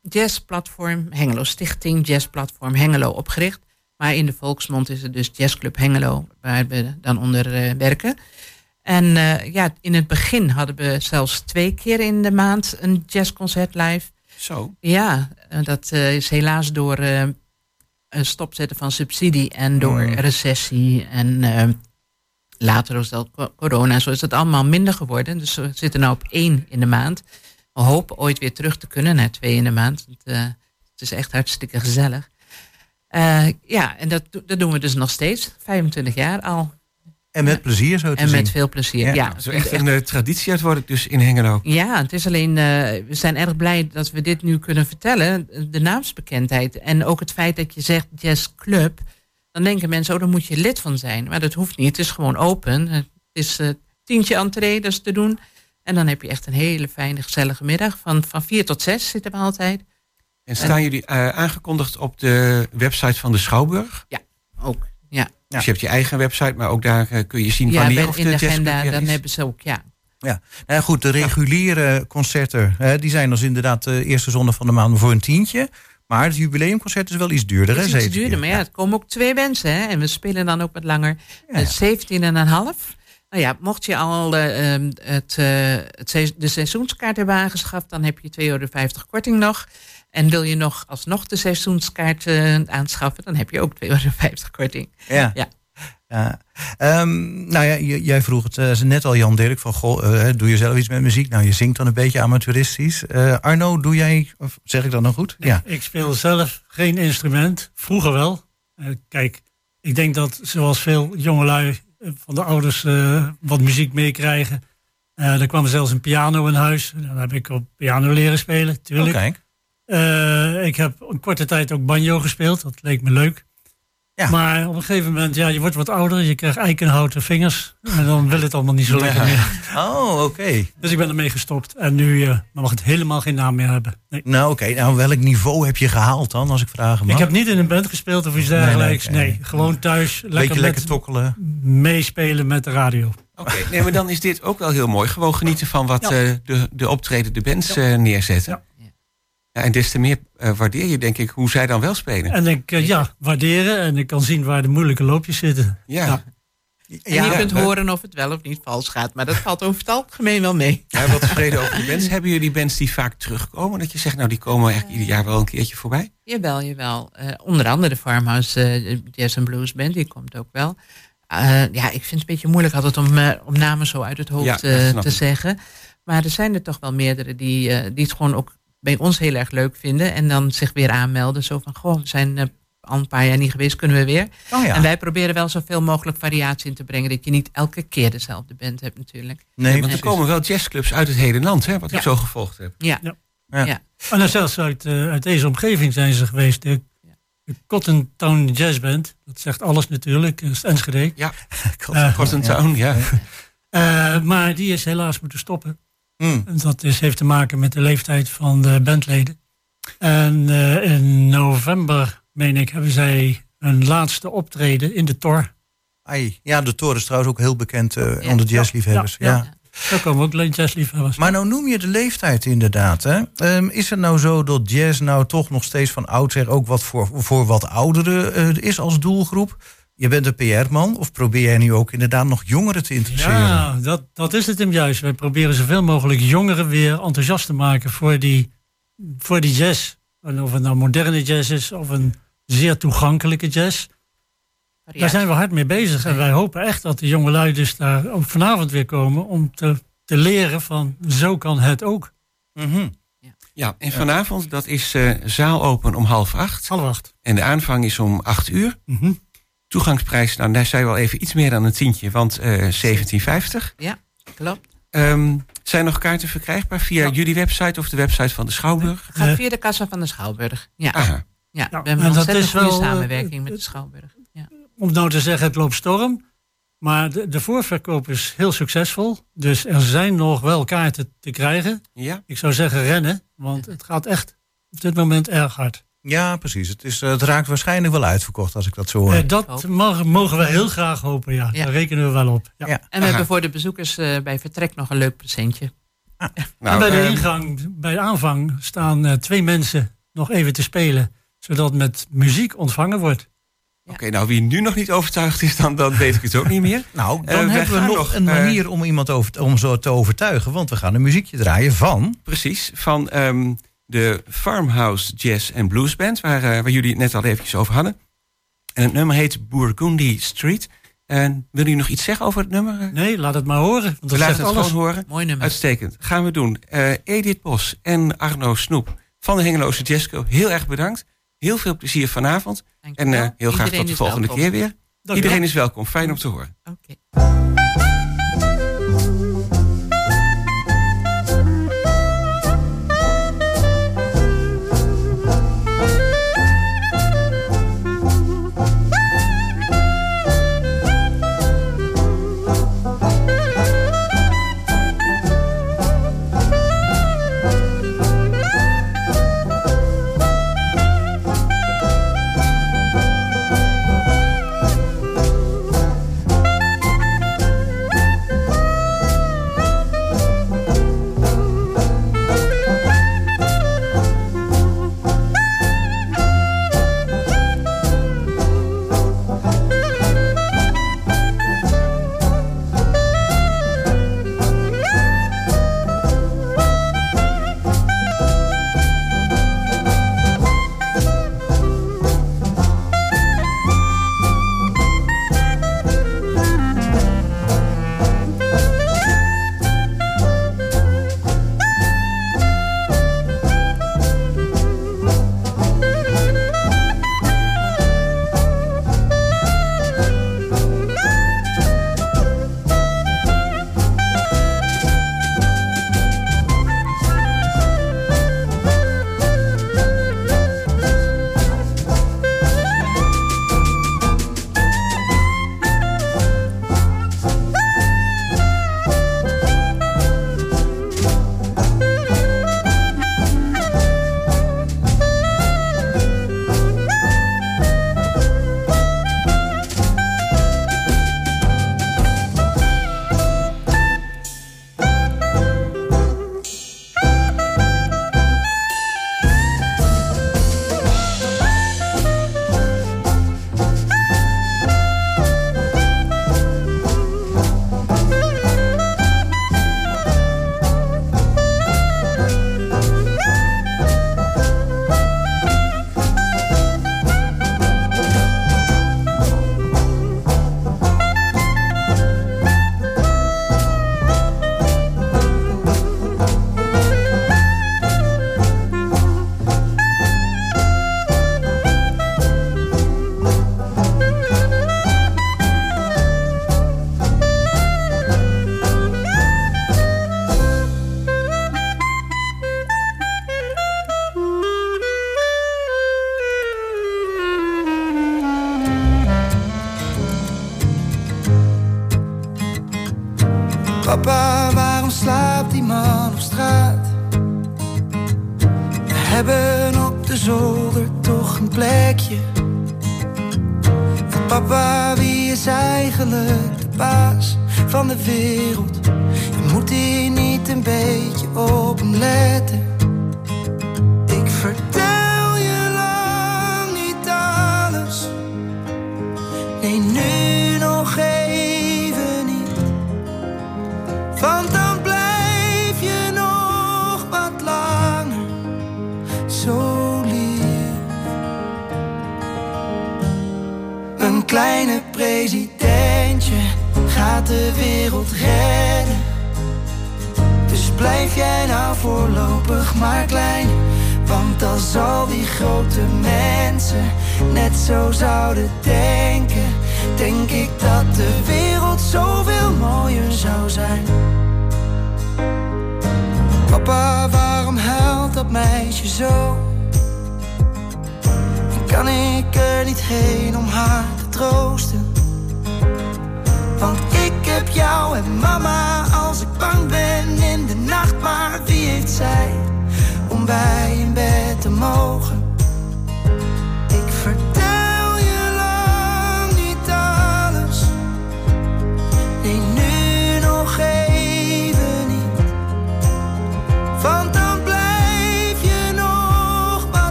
jazzplatform Hengelo, Stichting Jazzplatform Hengelo opgericht. Maar in de volksmond is het dus Jazzclub Hengelo, waar we dan onder eh, werken. En eh, ja, in het begin hadden we zelfs twee keer in de maand een jazzconcert live. Zo. Ja, dat eh, is helaas door een stopzetten van subsidie en door Mm. recessie en later was dat co- corona. Zo is het allemaal minder geworden. Dus we zitten nu op één in de maand. We hopen ooit weer terug te kunnen naar twee in de maand. Want, het is echt hartstikke gezellig. Eh, ja, en dat, dat doen we dus nog steeds. 25 jaar al. En met plezier zo te En zien. met veel plezier. Ja, is echt een eh, traditie uit wordt dus in Hengelo. ja, het is alleen, eh, we zijn erg blij dat we dit nu kunnen vertellen. De naamsbekendheid en ook het feit dat je zegt jazzclub. Dan denken mensen, oh, daar moet je lid van zijn. Maar dat hoeft niet, het is gewoon open. Het is tientje entree, dat is te doen. En dan heb je echt een hele fijne, gezellige middag. Van, van vier tot zes zitten we altijd. En staan jullie eh, aangekondigd op de website van de Schouwburg? Ook, ja. Dus je hebt je eigen website, maar ook daar eh, kun je zien Ja, wanneer of de de agenda, dan hebben ze ook, ja. Nou ja, goed, de reguliere concerten, hè, die zijn dus inderdaad de eerste zondag van de maand voor een tientje. Maar het jubileumconcert is wel iets duurder, hè? Het is iets duurder, keer. maar ja, het komen ook twee mensen. Hè? En we spelen dan ook wat langer. Ja. Eh, 17 en een half. Nou ja, mocht je al eh, ehm, het, eh, het se- de seizoenskaart hebben aangeschaft, dan heb je 2,50 euro korting nog. En wil je nog alsnog de seizoenskaart eh, aanschaffen, dan heb je ook 2,50 euro korting. Ja. Ja. Ja. Ehm, nou ja, jij vroeg het eh, net al, Jan Dirk, van goh, eh, doe je zelf iets met muziek? Nou, je zingt dan een beetje amateuristisch. Eh, Arno, doe jij, of zeg ik dat nou goed? Ja. Ik speel zelf geen instrument. Vroeger wel. Kijk, ik denk dat zoals veel jongelui van de ouders eh, wat muziek meekrijgen. Eh er kwam zelfs een piano in huis. Dan heb ik op piano leren spelen, Oh, tuurlijk. kijk. Eh, ik heb een korte tijd ook banjo gespeeld. Dat leek me leuk. Ja. Maar op een gegeven moment, ja, je wordt wat ouder. Je krijgt eikenhouten vingers. En dan wil het allemaal niet zo lekker Ja. meer. Oh, oké. Dus ik ben ermee gestopt. En nu eh, mag het helemaal geen naam meer hebben. Nee. Nou, oké. Nou, welk niveau heb je gehaald dan, als ik vragen mag? Ik heb niet in een band gespeeld of iets Nee, nee, dergelijks. Nee, gewoon thuis. Beetje Lekker, lekker met- tokkelen. meespelen met de radio. Oké, nee, maar dan is dit ook wel heel mooi. Gewoon genieten van wat Ja. eh, de, de optredende bands eh, neerzetten. En des te meer eh, waardeer je, denk ik, hoe zij dan wel spelen. En ik, eh, ja, waarderen. En ik kan zien waar de moeilijke loopjes zitten. Ja, Ja. En Ja, je kunt horen of het wel of niet vals gaat. Maar dat valt over het algemeen wel mee. Ja, wat tevreden over de bands. Hebben jullie bands die vaak terugkomen? Dat je zegt, nou, die komen eigenlijk ieder jaar wel een keertje voorbij? Jawel, jawel. Eh, onder andere de Farmhouse eh, Jazz and Blues Band, die komt ook wel. Eh, ja, ik vind het een beetje moeilijk altijd om, om namen zo uit het hoofd te zeggen. Maar er zijn er toch wel meerdere die, die het gewoon ook bij ons heel erg leuk vinden. En dan zich weer aanmelden. Zo van, goh, we zijn eh, al een paar jaar niet geweest, kunnen we weer. Oh ja. En wij proberen wel zoveel mogelijk variatie in te brengen. Dat je niet elke keer dezelfde band hebt natuurlijk. Nee, Want er komen wel jazzclubs uit het hele land, hè, wat ik zo gevolgd heb. Ja, Ja. Ja. ja. En dan zelfs uit, eh, uit deze omgeving zijn ze geweest. De, de Cotton Town Jazz Band. Dat zegt alles natuurlijk. Dat is Enschede. Ja, <laughs> Eh, Cotton Town, ja. Eh, maar die is helaas moeten stoppen. En dat is, heeft te maken met de leeftijd van de bandleden. En eh, in november, meen ik, hebben zij hun laatste optreden in de Tor. Ai. Ja, de toren is trouwens ook heel bekend eh, Ja. onder jazzliefhebbers. Ja, Ja, ja. Daar komen ook jazzliefhebbers. Maar nou noem je de leeftijd inderdaad. Hè? Ehm, is het nou zo dat jazz nou toch nog steeds van oudsher ook wat voor, voor wat ouderen eh, is als doelgroep? Je bent een PR-man of probeer jij nu ook inderdaad nog jongeren te interesseren? Ja, dat, dat is het hem juist. Wij proberen zoveel mogelijk jongeren weer enthousiast te maken voor die, voor die jazz. En of het nou moderne jazz is of een zeer toegankelijke jazz. Daar zijn we hard mee bezig. En wij hopen echt dat de jongelui dus daar ook vanavond weer komen om te, te leren van zo kan het ook. Mhm. Ja, en vanavond dat is eh, zaal open om half acht. Half acht. En de aanvang is om acht uur. Mhm. Toegangsprijs, nou daar zijn we al even iets meer dan een tientje, want eh 17,50. Ja, klopt. Ehm, zijn nog kaarten verkrijgbaar via Ja. jullie website of de website van de Schouwburg? Het gaat Eh. via de kassa van de Schouwburg. Ja, Aha. ja. Nou, we hebben en een dat ontzettend is goede wel, eh, samenwerking met de Schouwburg. Ja. Om nou te zeggen, het loopt storm. Maar de, de voorverkoop is heel succesvol. Dus er zijn nog wel kaarten te krijgen. Ja? Ik zou zeggen rennen, want het gaat echt op dit moment erg hard. Ja, precies. Het, is, eh, het raakt waarschijnlijk wel uitverkocht als ik dat zo hoor. Eh, dat mag- mogen we heel graag hopen, ja. Ja. Daar rekenen we wel op. Ja. Ja. En we hebben voor de bezoekers eh, bij vertrek nog een leuk presentje. en Nou, bij de ingang, bij de aanvang, staan eh, twee mensen nog even te spelen. Zodat met muziek ontvangen wordt. Oké, nou wie nu nog niet overtuigd is, dan, dan weet ik het ook niet meer. <laughs> Nou, dan hebben we nog, nog, een manier om iemand over, om zo te overtuigen. Want we gaan een muziekje draaien van... Precies, van ehm, de Farmhouse Jazz and Blues Band, waar, eh, waar jullie het net al eventjes over hadden. En het nummer heet Burgundy Street. En wil u nog iets zeggen over het nummer? Eh, Nee, laat het maar horen. Want We dat laten zegt het alles. gewoon horen. Mooi nummer. Uitstekend. Gaan we doen. Eh, Edith Bos en Arno Snoep van de Hengeloze Jazzco. Heel erg bedankt. Heel veel plezier vanavond. Dank En eh, heel graag tot de volgende welkom. keer weer. Dank Iedereen wel. is welkom. Fijn om te horen. Oké. Kleine presidentje gaat de wereld redden. Dus blijf jij nou voorlopig maar klein. Want als al die grote mensen net zo zouden denken, denk ik dat de wereld zoveel mooier zou zijn. Papa, waarom huilt dat meisje zo? Kan ik er niet heen om haar Want ik heb jou en mama als ik bang ben in de nacht. Maar wie heeft zij om bij in bed te mogen?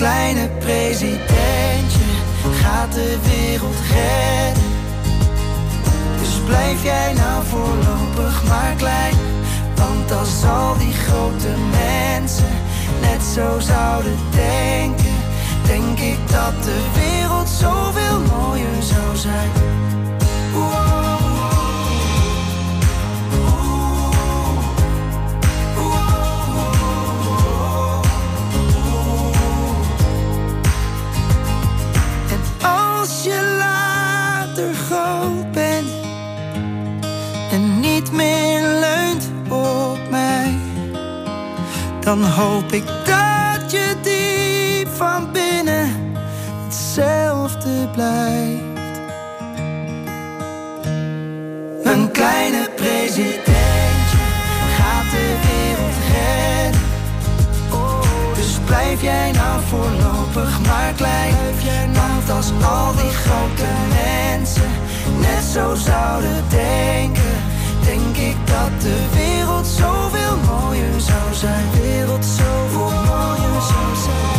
Kleine presidentje gaat de wereld redden. Dus blijf jij nou voorlopig maar klein. Want als al die grote mensen net zo zouden denken, denk ik dat de wereld zoveel mooier zou zijn. Als je later groot bent en niet meer leunt op mij, dan hoop ik dat je diep van binnen hetzelfde blijft. Blijf jij nou voorlopig maar klein. Want als al die grote mensen net zo zouden denken, denk ik dat de wereld zoveel mooier zou zijn. De wereld zoveel mooier zou zijn.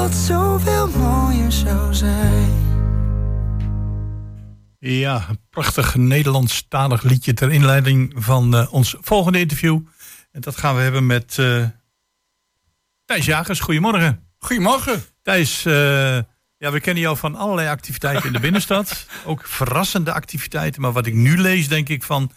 Wereld zoveel mooier zou zijn. Ja, een prachtig Nederlandstalig liedje ter inleiding van eh, ons volgende interview. En dat gaan we hebben met eh, Thijs Jagers. Goedemorgen. Goedemorgen. Thijs, eh, ja, we kennen jou van allerlei activiteiten in de binnenstad. <laughs> Ook verrassende activiteiten. Maar wat ik nu lees, denk ik van...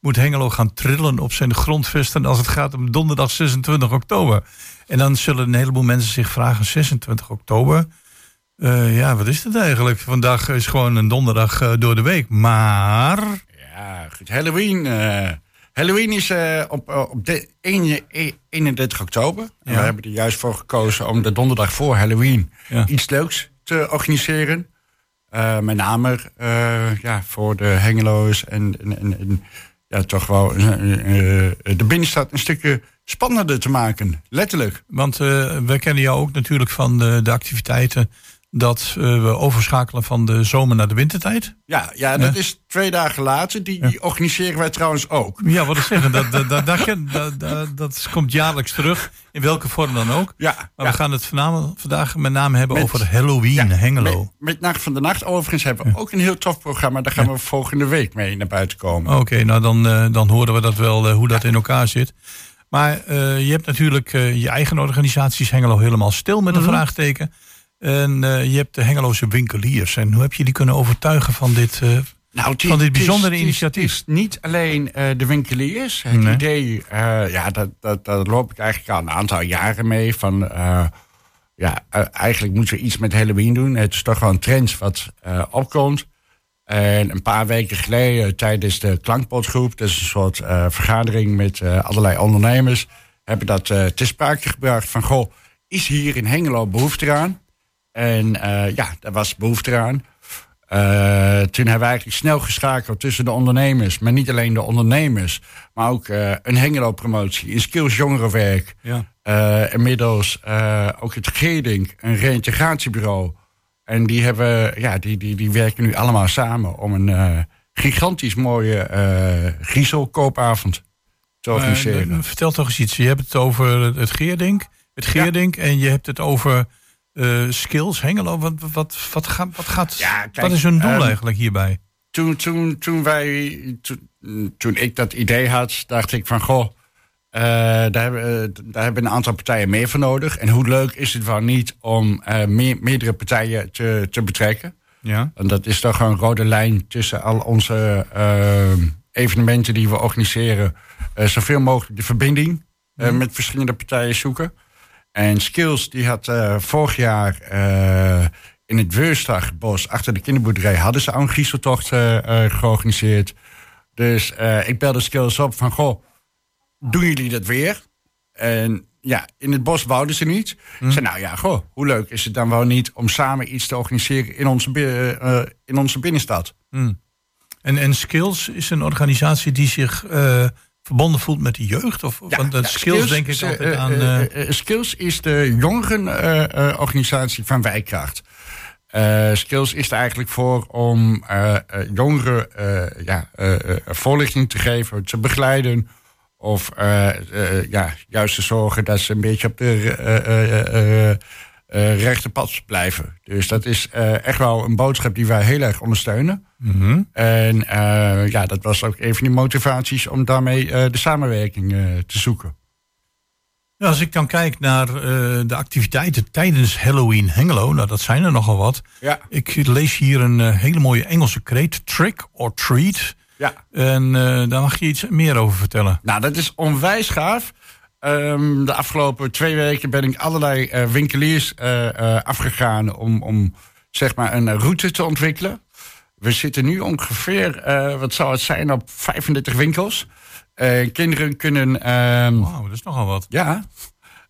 moet Hengelo gaan trillen op zijn grondvesten... als het gaat om donderdag 26 oktober. En dan zullen een heleboel mensen zich vragen... 26 oktober... Eh, ja, wat is het eigenlijk? Vandaag is gewoon een donderdag eh, door de week. Maar. Ja, goed. Halloween. eh, Halloween is op, op de 1, eh, 31 oktober. En Ja. We hebben er juist voor gekozen om de donderdag voor Halloween Ja. iets leuks te organiseren. Met name ja, voor de Hengelo's en, en, en, en ja, toch wel eh, eh, de binnenstad een stukje spannender te maken. Letterlijk. Want eh, we kennen jou ook natuurlijk van de, de activiteiten. Dat eh, we overschakelen van de zomer naar de wintertijd. Ja, ja dat is twee dagen later. Die, die organiseren wij trouwens ook. Ja, wat ik zeggen, dat, <laughs> dat, dat, dat, komt jaarlijks terug. In welke vorm dan ook. Ja, Maar ja. we gaan het vandaag met name hebben Met- over Halloween, Ja, Hengelo. Met, met Nacht van de Nacht overigens hebben we ook een heel tof programma. Daar gaan we volgende week mee naar buiten komen. Oké, nou dan, eh, dan horen we dat wel, eh, hoe dat in elkaar zit. Maar je hebt natuurlijk je eigen organisaties Hengelo helemaal stil met een Mhm. vraagteken. En eh, je hebt de Hengeloze winkeliers. En hoe heb je die kunnen overtuigen van dit, eh, Nou, van dit bijzondere initiatief? Het is niet alleen eh, de winkeliers. Het Nee. idee, ja, dat, dat, dat loop ik eigenlijk al een aantal jaren mee. Van, ja, eigenlijk moeten we iets met Halloween doen. Het is toch wel een trend wat opkomt. En een paar weken geleden, tijdens de Klankpotgroep... dat is een soort vergadering met allerlei ondernemers... hebben dat te sprake gebracht van... goh, is hier in Hengelo behoefte aan? En eh, ja, daar was behoefte aan. Eh, toen hebben we eigenlijk snel geschakeld tussen de ondernemers. Maar niet alleen de ondernemers. Maar ook eh, een Hengelo-promotie, een skills jongerenwerk. Ja. Inmiddels ook het Geerdink, een reïntegratiebureau. En die, hebben, ja, die, die, die werken nu allemaal samen om een gigantisch mooie eh griezelkoopavond te organiseren. Vertel toch eens iets. Je hebt het over het Geerdink, het Geerdink en je hebt het over eh, skills Hengelo. Wat, wat, wat, gaat, wat, gaat, Ja, kijk, wat is hun doel ehm, eigenlijk hierbij? toen, toen, toen, wij, toen, toen ik dat idee had, dacht ik van goh, eh, daar, hebben, eh, daar hebben een aantal partijen meer voor nodig. En hoe leuk is het wel niet om meer, meerdere partijen te, te betrekken? Ja. En dat is toch een rode lijn tussen al onze evenementen die we organiseren. Zoveel mogelijk de verbinding eh, met verschillende partijen zoeken. En Skills die had eh, vorig jaar eh, in het Weurstagbos achter de kinderboerderij hadden ze een griezeltocht eh, georganiseerd. Dus ik belde Skills op van goh, doen jullie dat weer? En ja, in het bos wouden ze niet. Ik zei, nou ja, goh, hoe leuk is het dan wel niet om samen iets te organiseren in onze, in onze binnenstad? En, en Skills is een organisatie die zich verbonden voelt met de jeugd? Of, want dat skills, denk ik altijd eh, aan... eh, skills is de jongerenorganisatie van Wijkracht. Skills is er eigenlijk voor om jongeren ja, voorlichting te geven, te begeleiden. Of ja, juist te zorgen dat ze een beetje op de eh, rechte pad blijven. Dus dat is eh, echt wel een boodschap die wij heel erg ondersteunen. mhm. En eh, ja, dat was ook een van die motivaties om daarmee de samenwerking te zoeken. Als ik dan kijk naar de activiteiten tijdens Halloween Hengelo, nou dat zijn er nogal wat. Ja, Ik lees hier een hele mooie Engelse kreet, trick or treat. ja. En daar mag je iets meer over vertellen. Nou, dat is onwijs gaaf. Ehm, de afgelopen twee weken ben ik allerlei eh, winkeliers eh, eh, afgegaan om, om zeg maar een route te ontwikkelen. We zitten nu ongeveer, wat zou het zijn, op 35 winkels. Kinderen kunnen ehm, Wauw, dat is nogal wat. Ja.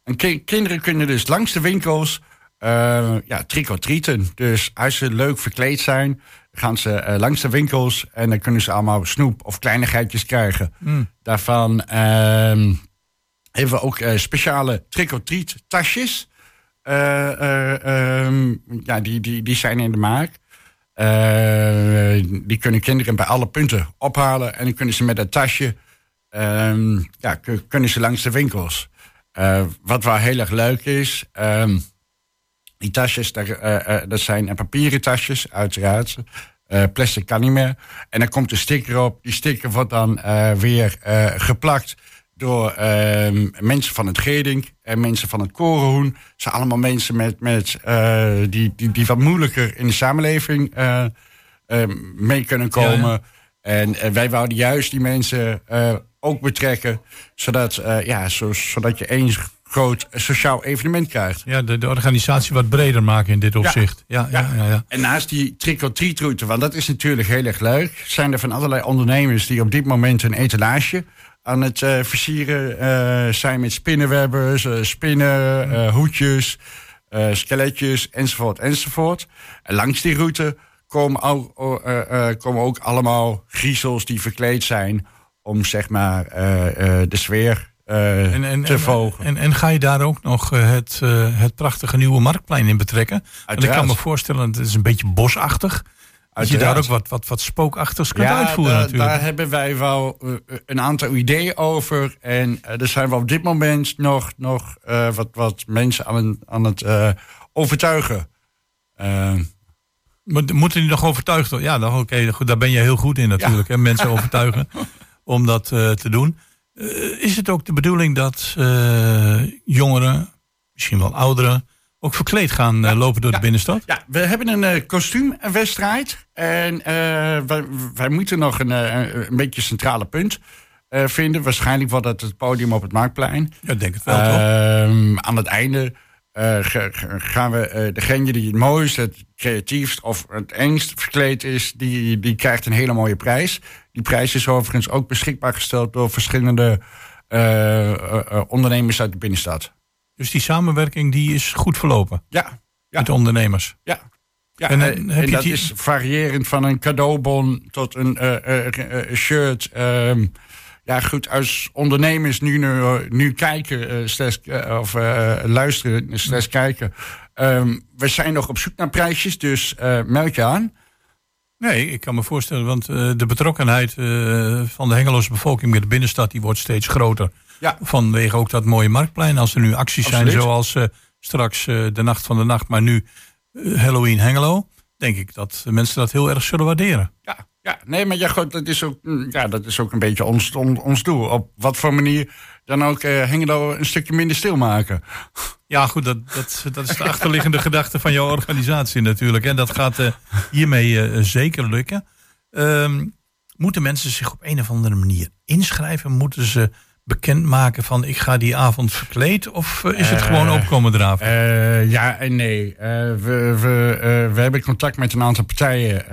En ki- kinderen kunnen dus langs de winkels eh ja, trick-or-treaten. Dus als ze leuk verkleed zijn, gaan ze langs de winkels... en dan kunnen ze allemaal snoep of kleinigheidjes krijgen. Daarvan ehm, hebben we ook eh, speciale trick-or-treat tasjes. Eh, eh, ehm, ja, die, die, die zijn in de maak. Die kunnen kinderen bij alle punten ophalen... en dan kunnen ze met dat tasje ehm, ja, kun- kunnen ze langs de winkels. Wat wel heel erg leuk is, ehm, die tasjes, daar, dat zijn papieren tasjes, uiteraard. Plastic kan niet meer. En dan komt een sticker op. Die sticker wordt dan weer geplakt door ehm, mensen van het Gedink en mensen van het Korenhoen. Het zijn allemaal mensen met, met, eh, die, die, die wat moeilijker in de samenleving eh, eh, mee kunnen komen. Ja, En wij wouden juist die mensen eh, ook betrekken, zodat, ja, zo, zodat je één groot sociaal evenement krijgt. Ja, de, de organisatie wat breder maken in dit opzicht. Ja, ja, ja. ja, En naast die trick-or-treat route, want dat is natuurlijk heel erg leuk, zijn er van allerlei ondernemers die op dit moment een etalage aan het eh, versieren eh, zijn met spinnenwebbers, eh, spinnen, eh, hoedjes, skeletjes, enzovoort, enzovoort. En langs die route komen ook, komen ook allemaal griezels die verkleed zijn om zeg maar de sfeer En, en, te en, volgen. en, en ga je daar ook nog het, het prachtige nieuwe marktplein in betrekken? Want ik kan me voorstellen, het is een beetje bosachtig. Dat je daar ook wat, wat, wat spookachtigs kunt uitvoeren da- natuurlijk. daar hebben wij wel eh, een aantal ideeën over. En eh, er zijn we op dit moment nog, nog eh, wat, wat mensen aan, het- aan het eh, overtuigen. Eh, Maar moeten die nog overtuigd worden? Ja, dan, oké, goed, daar ben je heel goed in natuurlijk. Hè, mensen overtuigen <laughs> om dat eh, te doen. Eh, is het ook de bedoeling dat eh, jongeren, misschien wel ouderen, ook verkleed gaan eh, lopen door de binnenstad? ja, we hebben een eh, kostuumwedstrijd. En eh, wij, wij moeten nog een, een beetje centrale punt vinden. Waarschijnlijk wordt dat het podium op het Marktplein. Ja, ik denk het wel, toch? Ehm, aan het einde ga- ga- gaan we degene die het mooist, het creatiefst of het engst verkleed is, die, die krijgt een hele mooie prijs. Die prijs is overigens ook beschikbaar gesteld door verschillende ondernemers uit de binnenstad. Dus die samenwerking die is goed verlopen Ja, ja, met ondernemers. ja. Ja, En je dat die- is variërend van een cadeaubon tot een eh, eh, eh, shirt. ehm, ja, goed, als ondernemers nu, nu, nu kijken, eh, eh, of eh, luisteren, slechts kijken. ehm, we zijn nog op zoek naar prijsjes, dus eh, meld je aan. Nee, ik kan me voorstellen, want eh, de betrokkenheid eh, van de Hengeloze bevolking met de binnenstad die wordt steeds groter. Ja. Vanwege ook dat mooie marktplein. Als er nu acties Absoluut. zijn zoals eh, straks eh, de Nacht van de Nacht, maar nu eh, Halloween Hengelo, denk ik dat mensen dat heel erg zullen waarderen. Ja, Ja, nee, maar ja, goed, dat, is ook, mm, ja, dat is ook een beetje ons, on- ons doel. Op wat voor manier dan ook Hengelo een stukje minder stil maken. Ja, goed, dat, dat, dat is de achterliggende gedachte van jouw organisatie natuurlijk. En dat gaat hiermee zeker lukken. Ehm, moeten mensen zich op een of andere manier inschrijven? Moeten ze bekendmaken van ik ga die avond verkleed? Of eh, is het Eh, gewoon opkomen draven? Eh, ja en nee. We, we, we hebben contact met een aantal partijen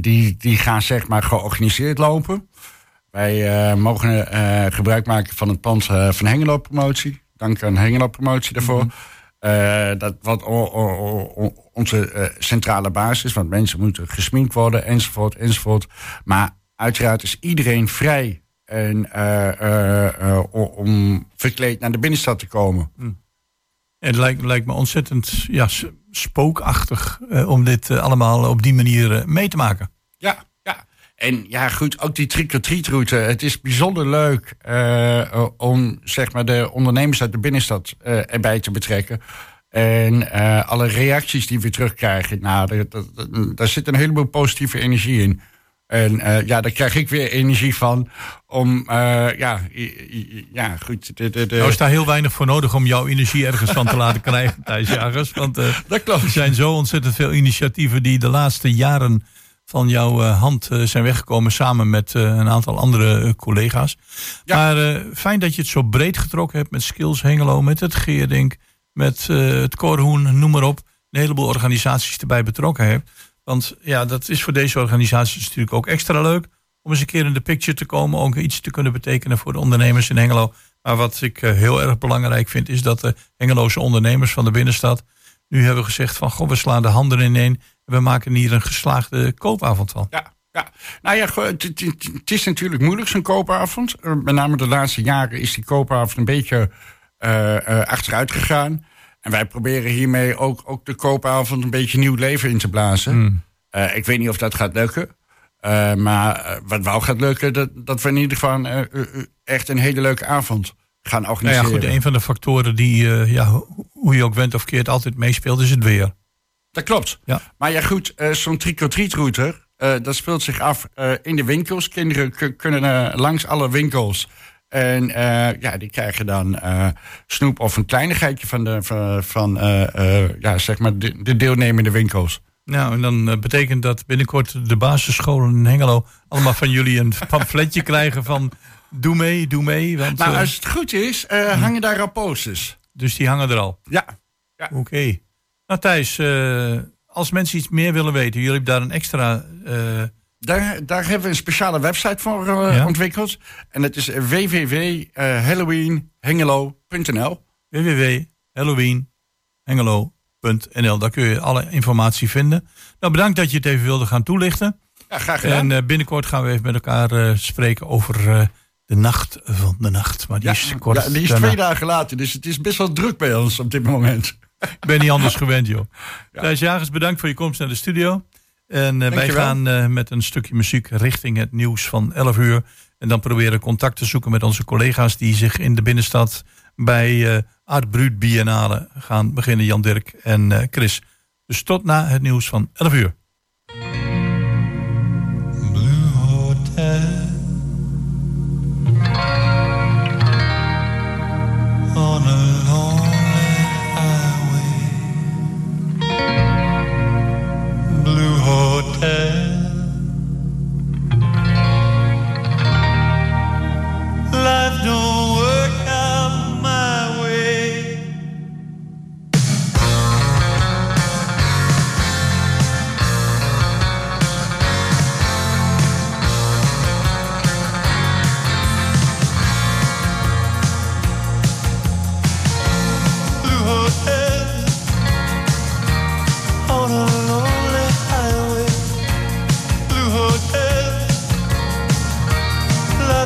die, die gaan zeg maar georganiseerd lopen. Wij mogen gebruik maken van het pand van Hengelo Promotie. Dank aan Hengelo Promotie daarvoor. Eh, dat wat o- o- o- o- onze centrale basis, want mensen moeten gesminkt worden, enzovoort, enzovoort. Maar uiteraard is iedereen vrij en, eh, eh, eh, om verkleed naar de binnenstad te komen. En het lijkt, lijkt me ontzettend ja, spookachtig om dit allemaal op die manier mee te maken. Ja, ja. En ja, goed, ook die trick-or-treat route. Het is bijzonder leuk om zeg maar, de ondernemers uit de binnenstad erbij te betrekken. En alle reacties die we terugkrijgen, nou, daar, daar, daar zit een heleboel positieve energie in. En eh, ja, daar krijg ik weer energie van om, eh, ja, ja, goed. De, de, de, Nou is daar heel weinig voor nodig om jouw energie ergens van te laten krijgen, Thijs Jagers. Want eh, dat klopt. er zijn zo ontzettend veel initiatieven die de laatste jaren van jouw hand zijn weggekomen samen met een aantal andere collega's. Ja. Maar fijn dat je het zo breed getrokken hebt met Skills Hengelo, met het Geerdink, met het Korhoen, noem maar op. Een heleboel organisaties erbij betrokken hebt. Want ja, dat is voor deze organisaties natuurlijk ook extra leuk. Om eens een keer in de picture te komen. Ook iets te kunnen betekenen voor de ondernemers in Hengelo. Maar wat ik eh, heel erg belangrijk vind. Is dat de Hengeloze ondernemers van de binnenstad. Nu hebben gezegd van. Goh, we slaan de handen ineen. En we maken hier een geslaagde koopavond van. Ja, ja. Nou ja, het, is natuurlijk moeilijk, zo'n koopavond. Met name de laatste jaren is die koopavond een beetje eh, eh, achteruit gegaan. En wij proberen hiermee ook, ook de koopavond een beetje nieuw leven in te blazen. Eh, ik weet niet of dat gaat lukken. Eh, maar eh, wat wel gaat lukken, dat, dat we in ieder geval echt een hele leuke avond gaan Nou ja, organiseren. goed. Een van de factoren die, ja, ho- hoe je ook went of keert, altijd meespeelt, is het weer. Dat klopt. Ja. Maar ja, goed, zo'n eh, dat speelt zich af in de winkels. Kinderen kunnen langs alle winkels. En eh, ja, die krijgen dan eh, snoep of een kleinigheidje van, de, van, van eh, ja, zeg maar de, de deelnemende winkels. Nou, en dan betekent dat binnenkort de basisscholen in Hengelo allemaal van jullie een <laughs> pamfletje krijgen van doe mee, doe mee. Want, Nou, als het goed is, eh, hangen daar al posters. dus die hangen er al. Ja. Oké. Nou Thijs, als mensen iets meer willen weten, jullie hebben daar een extra... eh, Daar, daar hebben we een speciale website voor eh, Ja. ontwikkeld. En dat is www.halloweenhengelo.nl. www.halloweenhengelo.nl. Daar kun je alle informatie vinden. Nou, bedankt dat je het even wilde gaan toelichten. Ja, graag gedaan. En eh, binnenkort gaan we even met elkaar eh, spreken over eh, de nacht van de nacht. Maar die ja, is kort ja, die is daarna. twee dagen later, dus het is best wel druk bij ons op dit moment. Ik ben niet anders gewend, joh. <laughs> Thijs Jagers, bedankt voor je komst naar de studio. En eh, wij gaan eh, met een stukje muziek richting het nieuws van 11 uur. En dan proberen contact te zoeken met onze collega's die zich in de binnenstad bij eh Art Brut Biennale gaan beginnen. Jan Dirk en Chris. Dus tot na het nieuws van 11 uur.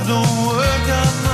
don't work on my